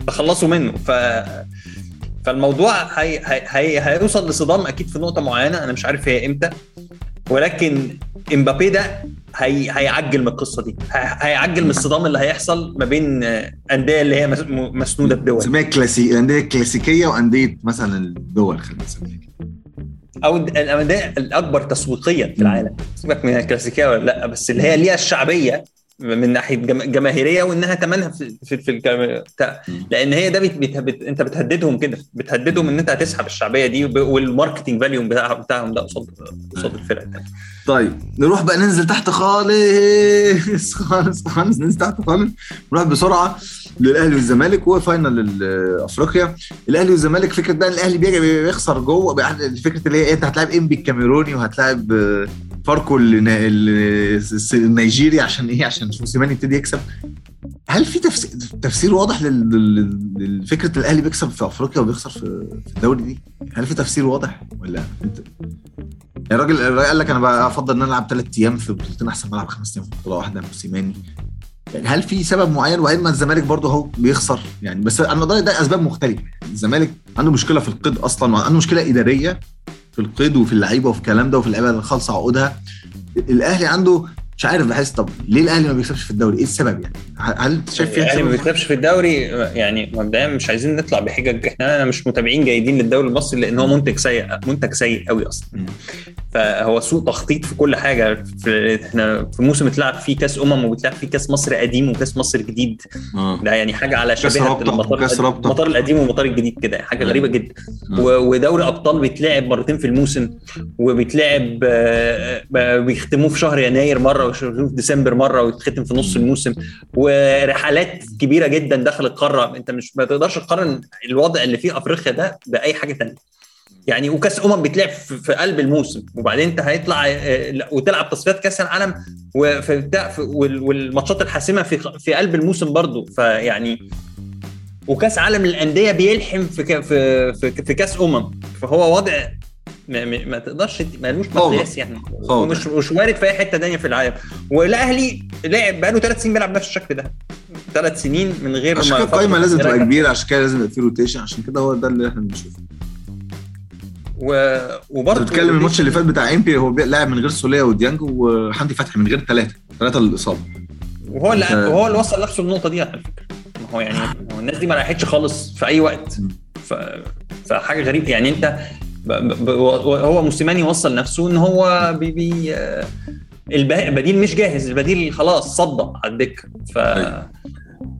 تخلصوا منه. ف فالموضوع هي هي هيوصل لصدام أكيد في نقطة معينة أنا مش عارف هي إمتى. ولكن إمبابي ده هي هيعجل من القصة دي. هي- هيعجل من الصدام اللي هيحصل ما بين آه، أندية اللي هي مسنودة بدول. اسمها كلاسيك الانديه الكلاسيكيه وأندية مثلا الدول خلينا نسميها. أو الأندية الأكبر تسويقيا في العالم. سيبك من الكلاسيكيه ولا لأ بس اللي هي ليها الشعبية من ناحية جم- جماهيرية وإنها تمنها في في, في بتاع لأن هي ده بت بت بت أنت بتهددهم كده بتهددهم إن أنت هتسحب الشعبية دي وب- وال marketing value بتاع بتاعهم ده قصاد قصاد الفرق التانية. طيب نروح بقى ننزل تحت خالص خالص خالص ننزل تحت خالص. نروح بسرعة للأهلي والزمالك وفاينل افريقيا الأهلي والزمالك فكرة بقى الأهلي بيجي بيخسر جوه بقى فكرة اللي هي إيه، أنت هتلاعب إنبي الكاميروني وهتلاعب فاركو النيجيري عشان إيه؟ عشان موسيماني يبتدي يكسب. هل في تفسير تفسير واضح لفكرة الأهلي بيكسب في أفريقيا وبيخسر في الدوري دي؟ هل في تفسير واضح ولا أنت؟ الراجل قال لك أنا بقى أفضل إن أنا ألعب ثلاث أيام في بطولتين أحسن ما العب خمس أيام في بطولة واحدة موسيماني. يعني هل في سبب معين؟ واما الزمالك برضه هو بيخسر. يعني بس أنا ده ده أسباب مختلفة. يعني الزمالك عنده مشكلة في القيد أصلا عنده مشكلة إدارية. في القيد وفي اللعيبة وفي الكلام ده وفي اللعيبة اللي خالصة عقودها الأهلي عنده مش عارف بحس طب ليه الأهلي ما بيكسبش في الدوري؟ إيه السبب يعني؟ هل أنت شايف فيها الأهلي ما؟ بيكسبش في الدوري يعني مبدئيا مش عايزين نطلع بحجج إحنا مش متابعين جيدين للدوري المصري لأن هو منتج سيء منتج سيء قوي أصلا. فهو سوء تخطيط في كل حاجة في إحنا في موسم اتلعب فيه كاس أمم وبتلعب فيه كاس مصر قديم وكاس مصر جديد آه ده يعني حاجة على شبيهة المطار. المطار القديم والمطار الجديد كده حاجة مم. غريبة جدا. و- ودوري أبطال بيتلعب مرتين في الموسم وبيتلعب آه، آه، بيختموه في شهر يناير مرة في ديسمبر مرة ويتختم في نص. الموسم ورحلات كبيرة جدا داخل القارة أنت مش ما تقدرش تقارن الوضع اللي فيه أفريقيا ده بأي حاجة تانية يعني وكاس أمم بيتلعب في في قلب الموسم وبعدين أنت هيطلع آه، وتلعب تصفيات كأس العالم والماتشات الحاسمة في في قلب الموسم برضو فيعني وكأس عالم للأندية بيلحم في في في, كأس أمم فهو وضع ما, ما تقدرش مالوش. مقياس يعني. ومش مش وارد في أي حتة ثانية في العالم والأهلي لعب بقاله ثلاث سنين بيلعب نفس الشكل ده ثلاث سنين من غير عشان كده القايمة لازم تبقى راجع. كبيرة عشان كده لازم يبقى في rotation عشان كده هو ده اللي إحنا بنشوفه و... وبرضه بتتكلم الماتش اللي فات بتاع إمبي هو لاعب من غير سوليه وديانج وحمدي فتحي من غير ثلاثة ثلاثة للاصابه وهو اللي وهو اللي وصل نفسه للنقطه دي على فكرة. ما هو يعني هو الناس دي ما راحتش خالص في أي وقت. ف... فحاجة غريبة. يعني أنت ب... ب... هو موسيماني وصل نفسه إن هو بي... بي... آه، الب- البديل مش جاهز. البديل خلاص صدى على الدكة. ف أيوة.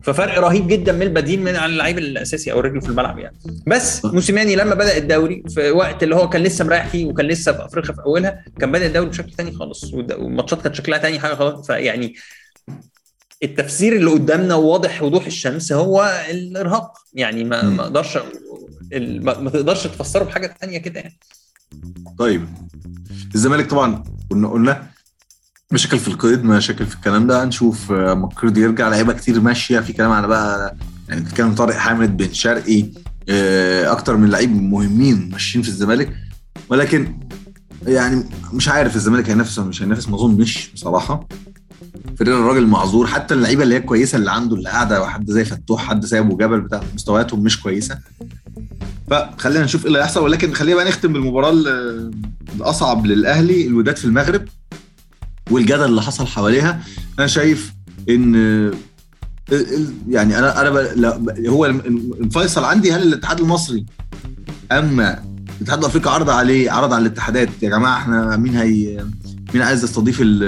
ففرق رهيب جدا من البديل من عن اللعيب الأساسي أو الرجل في الملعب يعني. بس موسيماني لما بدأ الدوري في وقت اللي هو كان لسه مريح فيه وكان لسه في أفريقيا في أولها كان بدأ الدوري بشكل تاني خالص. والماتشات كانت شكلها تاني حاجة خالص. فيعني التفسير اللي قدامنا واضح وضوح الشمس هو الإرهاق. يعني ما. ما أقدرش ما تقدرش تفسره بحاجة تانية كده يعني. طيب. الزمالك طبعا قلنا قلنا مشاكل في القيد مشاكل في الكلام ده. هنشوف آه، مكرد يرجع لعيبة كتير ماشية. في كلام على بقى يعني بتتكلم طارق حامد بن شرقي آه، أكتر من لعيب مهمين ماشيين في الزمالك. ولكن يعني مش عارف الزمالك هينافس ولا مش هينافس ما أظنش بصراحة. فيريرا الراجل معذور. حتى اللعيبة اللي هي كويسة اللي عنده اللي قاعدة حد زي فتوح حد زي أبو جبل بتاع مستوياتهم مش كويسة. فخلينا نشوف إيه اللي هيحصل. ولكن خلينا بقى نختم بالمباراة ال- الأصعب للأهلي الوداد في المغرب. والجدل اللي حصل حواليها أنا شايف إن ال- ال- يعني أنا أنا هو الفيصل عندي هل الاتحاد المصري أما الاتحاد الأفريقي عرض عليه عرض على الاتحادات يا جماعة إحنا مين هي؟ مين عايز يستضيف ال-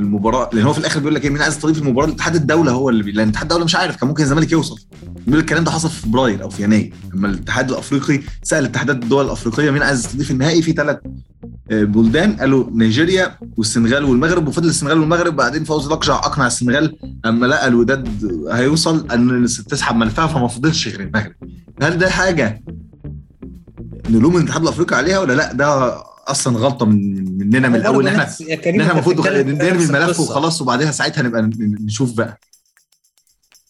المباراة؟ لأن هو في الآخر بيقول لك إيه مين عايز يستضيف المباراة؟ الاتحاد الدولة هو اللي بي... لأن الاتحاد الدولة مش عارف كان ممكن الزمالك يوصل بيقول الكلام ده حصل في فبراير أو في يناير. لما الاتحاد الأفريقي سأل اتحادات الدول الأفريقية مين عايز يستضيف النهائي في ثلاث بلدان. قالوا نيجيريا والسنغال والمغرب. وفضل السنغال والمغرب بعدين فوزي لقجع أقنع السنغال. أما لقى الوداد هيوصل أن تسحب ملفها فما فضلش غير المغرب. هل ده حاجة نلوم الاتحاد الأفريقي عليها ولا لأ؟ ده أصلا غلطة من مننا من الأول إن إحنا إن إحنا المفروض نرمي الملف وخلاص وبعدها ساعتها نبقى نشوف بقى.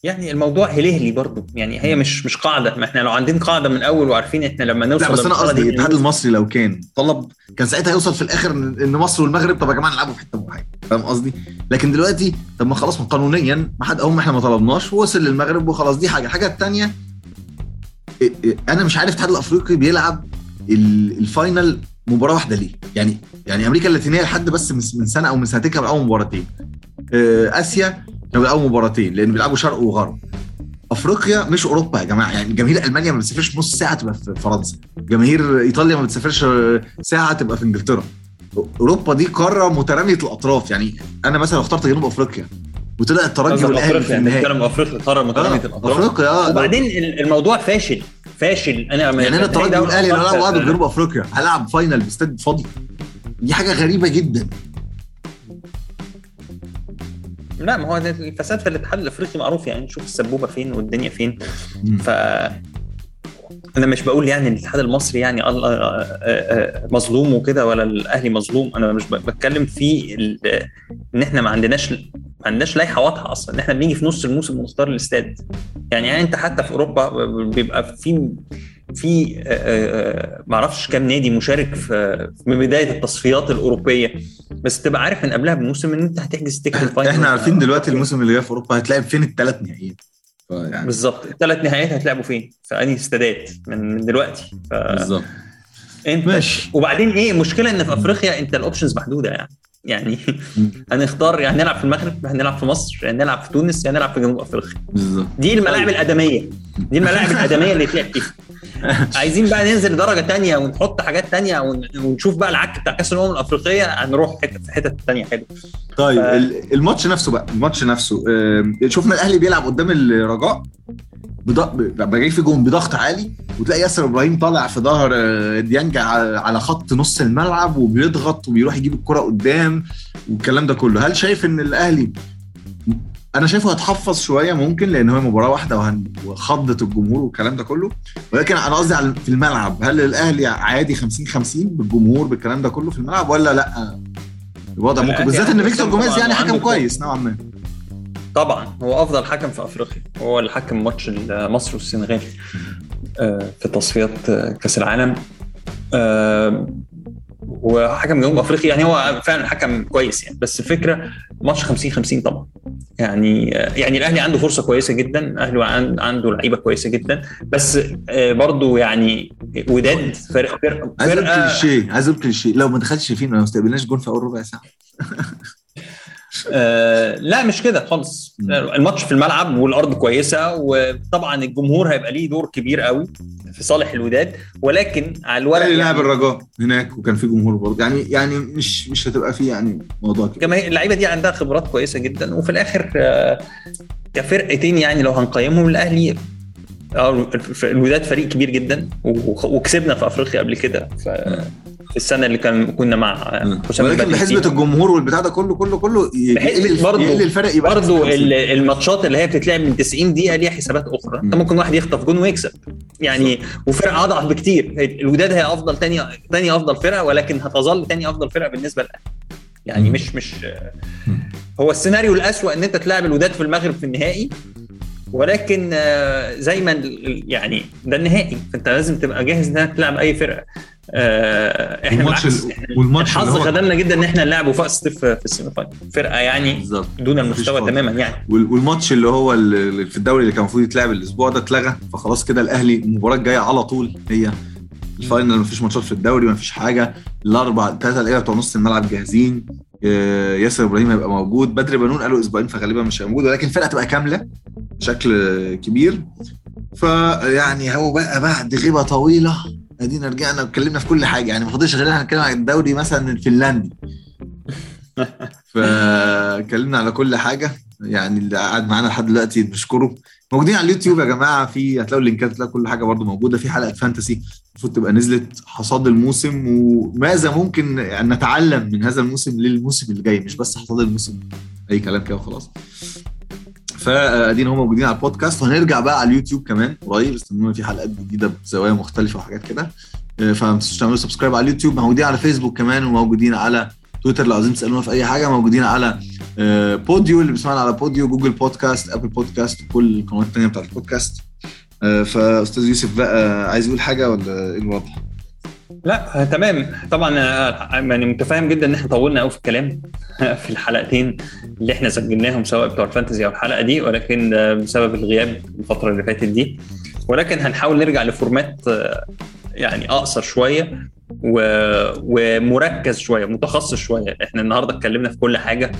يعني الموضوع هلهلي برضه يعني هي مش مش قاعدة. ما إحنا لو عندنا قاعدة من الأول وعارفين إحنا لما نوصل لا بس أنا قصدي دي الاتحاد المصري لو كان طلب كان ساعتها يوصل في الآخر ان إن مصر والمغرب طب يا جماعة نلعبوا في حتة معينه فاهم قصدي؟ لكن دلوقتي طب ما خلاص قانونيا ما حد هم إحنا ما طلبناش ووصل للمغرب وخلاص. دي حاجة. الحاجة الثانية أنا مش عارف الاتحاد الأفريقي بيلعب ال- الفاينل مباراة واحدة ليه؟ يعني يعني أمريكا اللاتينية لحد بس من سنة أو من سنتين كانوا بيلعبوا مباراتين. آه، آسيا كانوا بيلعبوا مباراتين لأن بيلعبوا شرق وغرب. أفريقيا مش أوروبا يا جماعة يعني جماهير ألمانيا ما بتسافرش نص ساعة تبقى في فرنسا. جماهير إيطاليا ما بتسافرش ساعة تبقى في إنجلترا. أوروبا دي قارة مترامية الأطراف. يعني أنا مثلا اخترت جنوب أفريقيا وطلع الترجي والأهلي في النهائي. أفريقيا قارة مترامية آه، الأطراف؟ أفريقيا آه وبعدين ال- الموضوع فاشل. فاشل. أنا يعني أنا الترجي والاهلي اللي هيلعبوا بعض في جنوب أفريقيا. هلعب فاينل باستاد فاضي. دي حاجة غريبة جدا. لا ما هو الفساد في الاتحاد الأفريقي معروف يعني. نشوف السبوبة فين والدنيا فين. ف أنا مش بقول يعني الاتحاد المصري يعني الله آه، آه، مظلوم وكده ولا الأهلي مظلوم. أنا مش بتكلم في إن إحنا ما عندناش ما عندناش لائحة واضحة أصلا إن إحنا بنيجي في نص الموسم ونختار الاستاد. يعني, يعني أنت حتى في أوروبا بيبقى في في ما أعرفش كام نادي مشارك في في بداية التصفيات الأوروبية. بس تبقى عارف من قبلها بموسم إن أنت هتحجز ticket ال final. إحنا عارفين دلوقتي الموسم اللي جاي في أوروبا هتلاعب فين الثلاث نهائيات. يعني بالظبط. الثلاث نهائيات هتلعبوا فين؟ في أنهي استادات؟ من من دلوقتي. ف... بالظبط. أنت ماشي. وبعدين إيه المشكلة إن في أفريقيا أنت ال options محدودة يعني. يعني هنختار يعني نلعب في المغرب هنلعب في مصر يعني نلعب في تونس يعني نلعب في جنوب أفريقيا. بالظبط. دي الملاعب الأدمية. دي الملاعب الأدمية اللي تلعب فيها عايزين بقى ننزل درجة تانية ونحط حاجات تانية ون- ونشوف بقى العك بتاع كأس الأمم الأفريقية هنروح حتة في حتة تانية حلو طيب ف- ال- الماتش نفسه بقى الماتش نفسه شفنا الأهلي بيلعب قدام الرجاء بض- لما جاي في جون بضغط عالي وتلاقي ياسر إبراهيم طالع في ظهر آه، ديانج على على خط نص الملعب وبيضغط وبيروح يجيب الكرة قدام والكلام ده كله. هل شايف إن الأهلي أنا شايفه هتحفظ شوية ممكن لأن هو مباراة واحدة وهن- وخضت الجمهور والكلام ده كله. ولكن أنا قصدي على في الملعب هل الأهلي عادي 50 50 بالجمهور بالكلام ده كله في الملعب ولا لأ؟ الوضع ممكن بالذات إن فيكتور جوميز يعني حكم كويس نوعا ما. طبعا هو أفضل حكم في أفريقيا هو اللي حكم ماتش مصر والسنغال آه، في تصفيات آه، كأس العالم. آه، وحكم جنوب أفريقيا يعني هو فعلا حكم كويس يعني. بس الفكرة ماتش 50 50 طبعا. يعني يعني الأهلي عنده فرصة كويسة جدا الأهلي عن- عنده لعيبة كويسة جدا بس آه، برضو يعني وداد فرق فرق عايز أقول فرقة كليشيه عايز أقول كليشيه لو ما دخلش فينا ما استقبلناش جون في أول ربع ساعة. آه لا مش كده خالص. مم. الماتش في الملعب والأرض كويسة وطبعا الجمهور هيبقى ليه دور كبير قوي في صالح الوداد. ولكن على الورق الاهلي لعب يعني الرجاء هناك وكان في جمهور برضه. يعني يعني مش مش هتبقى فيه يعني موضوع كده كمان اللعيبة دي عندها خبرات كويسة جدا. وفي الآخر آه، كفرقتين يعني لو هنقيمهم الأهلي آه، الوداد فريق كبير جدا وكسبنا في أفريقيا قبل كده. ف- السنة اللي كان كنا مع حسام ولكن بحسبة. الجمهور والبتاع ده كله كله كله يقلل برضه- يقلل الفرق يبقى برضو 50. ال- الماتشات اللي هي بتتلعب من 90 دقيقة ليها حسابات أخرى أنت مم. ممكن واحد يخطف جون ويكسب يعني وفرقة أضعف بكتير الوداد هي أفضل تاني تاني أفضل فرقة ولكن هتظل تاني أفضل فرقة بالنسبة للأهلي يعني. مش مش هو السيناريو الأسوأ إن أنت تلعب الوداد في المغرب في النهائي ولكن آه، زي ما يعني ده النهائي. فأنت لازم تبقى جاهز إنك تلعب أي فرقة. آه، إحنا والماتش والماتش الحظ خدمنا جدا إن إحنا نلعب وفاق سطيف في ال semi-final فرقة يعني دون المستوى. تماما يعني. وال- والماتش اللي هو اللي في الدوري اللي كان المفروض يتلعب الأسبوع ده اتلغى. فخلاص كده الأهلي المباراة الجاية على طول هي الفاينل. مفيش ماتشات في الدوري مفيش حاجة. الأربع ثلاثة لعيبة بتوع نص الملعب جاهزين. آه، ياسر إبراهيم هيبقى موجود. بدر بنون قالوا أسبوعين فغالبا مش هيبقى موجود. ولكن الفرقة تبقى كاملة. بشكل كبير. فيعني هو بقى بعد غيبة طويلة ادينا رجعنا واتكلمنا في كل حاجة. يعني ما فاضلش غير إحنا نتكلم عن الدوري مثلا الفنلندي. فاتكلمنا على كل حاجة. يعني اللي قاعد معانا لحد دلوقتي نشكره موجودين على اليوتيوب يا جماعة. في هتلاقوا اللينكات هتلاقوا كل حاجة برضو موجودة. في حلقة فانتسي المفروض تبقى نزلت حصاد الموسم. وماذا ممكن يعني نتعلم من هذا الموسم للموسم اللي جاي مش بس حصاد الموسم. أي كلام كده وخلاص. فادينا هم موجودين على البودكاست. وهنرجع بقى على اليوتيوب كمان قريب. استنونا في حلقات جديدة بزوايا مختلفة وحاجات كده. آه، فما تنسوش تعملوا subscribe على اليوتيوب. موجودين على فيسبوك كمان وموجودين على تويتر لو عايزين تسألونا في أي حاجة موجودين على آه، بوديو اللي بيسمعنا على بوديو Google Podcasts Apple Podcasts وكل القنوات الثانية بتاعت البودكاست. آه، فأستاذ يوسف بقى عايز يقول حاجة ولا إيه الوضع؟ لا تمام طبعا آه، يعني متفاهم جدا إن إحنا طولنا قوي في الكلام في الحلقتين اللي إحنا سجلناهم سواء بتوع ال fantasy أو الحلقة دي ولكن بسبب الغياب الفترة اللي فاتت دي ولكن هنحاول نرجع ل format آه، يعني أقصر شوية. ومركز شوية متخصص شوية إحنا النهارده اتكلمنا في كل حاجة.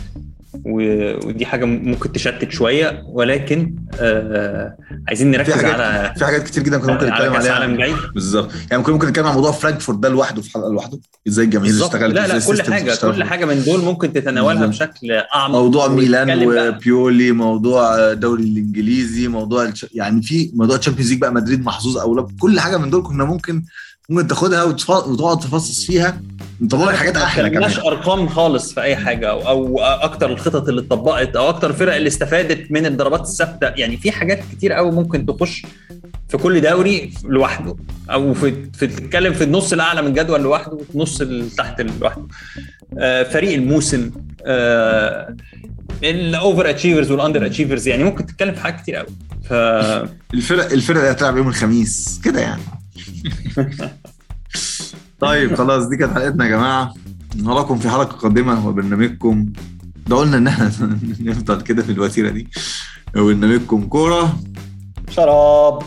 ودي حاجة ممكن تشتت شوية ولكن آه عايزين في نركز حاجات على في حاجات كتير جدا كنا ممكن نتكلم عليها بالظبط يعني ممكن ممكن نتكلم عن موضوع فرانكفورت ده لوحده في حلقه لوحده إزاي الجماهير اشتغلت لا لا كل حاجة. كل حاجة من دول ممكن تتناولها بالظبط. بشكل أعمق موضوع ميلان. وبيولي موضوع الدوري الإنجليزي موضوع الش... يعني في موضوع ال Champions League بقى مدريد محظوظ أو لا كل حاجة من دول كنا ممكن ممكن تاخدها. وتقعد تفصص فيها لك حاجات أحلى كمان. اتكلمناش أرقام خالص في أي حاجة أو أو أكتر الخطط اللي اتطبقت أو أكتر الفرق اللي استفادت من الضربات الثابتة. يعني في حاجات كتير قوي ممكن تخش في كل دوري لوحده أو في في تتكلم في النص الاعلى من الجدول لوحده وفي النص اللي تحت لوحده. آه فريق الموسم آه ال overachievers وال underachievers يعني ممكن تتكلم في حاجات كتير قوي ف الفرق الفرق اللي هتلعب يوم الخميس كده يعني. طيب خلاص دي كانت حلقتنا يا جماعة. نراكم في حلقة قادمة وبرنامجكم. ده قلنا إن إحنا نفضل كده في الوتيره دي. وبرنامجكم كورة. شراب.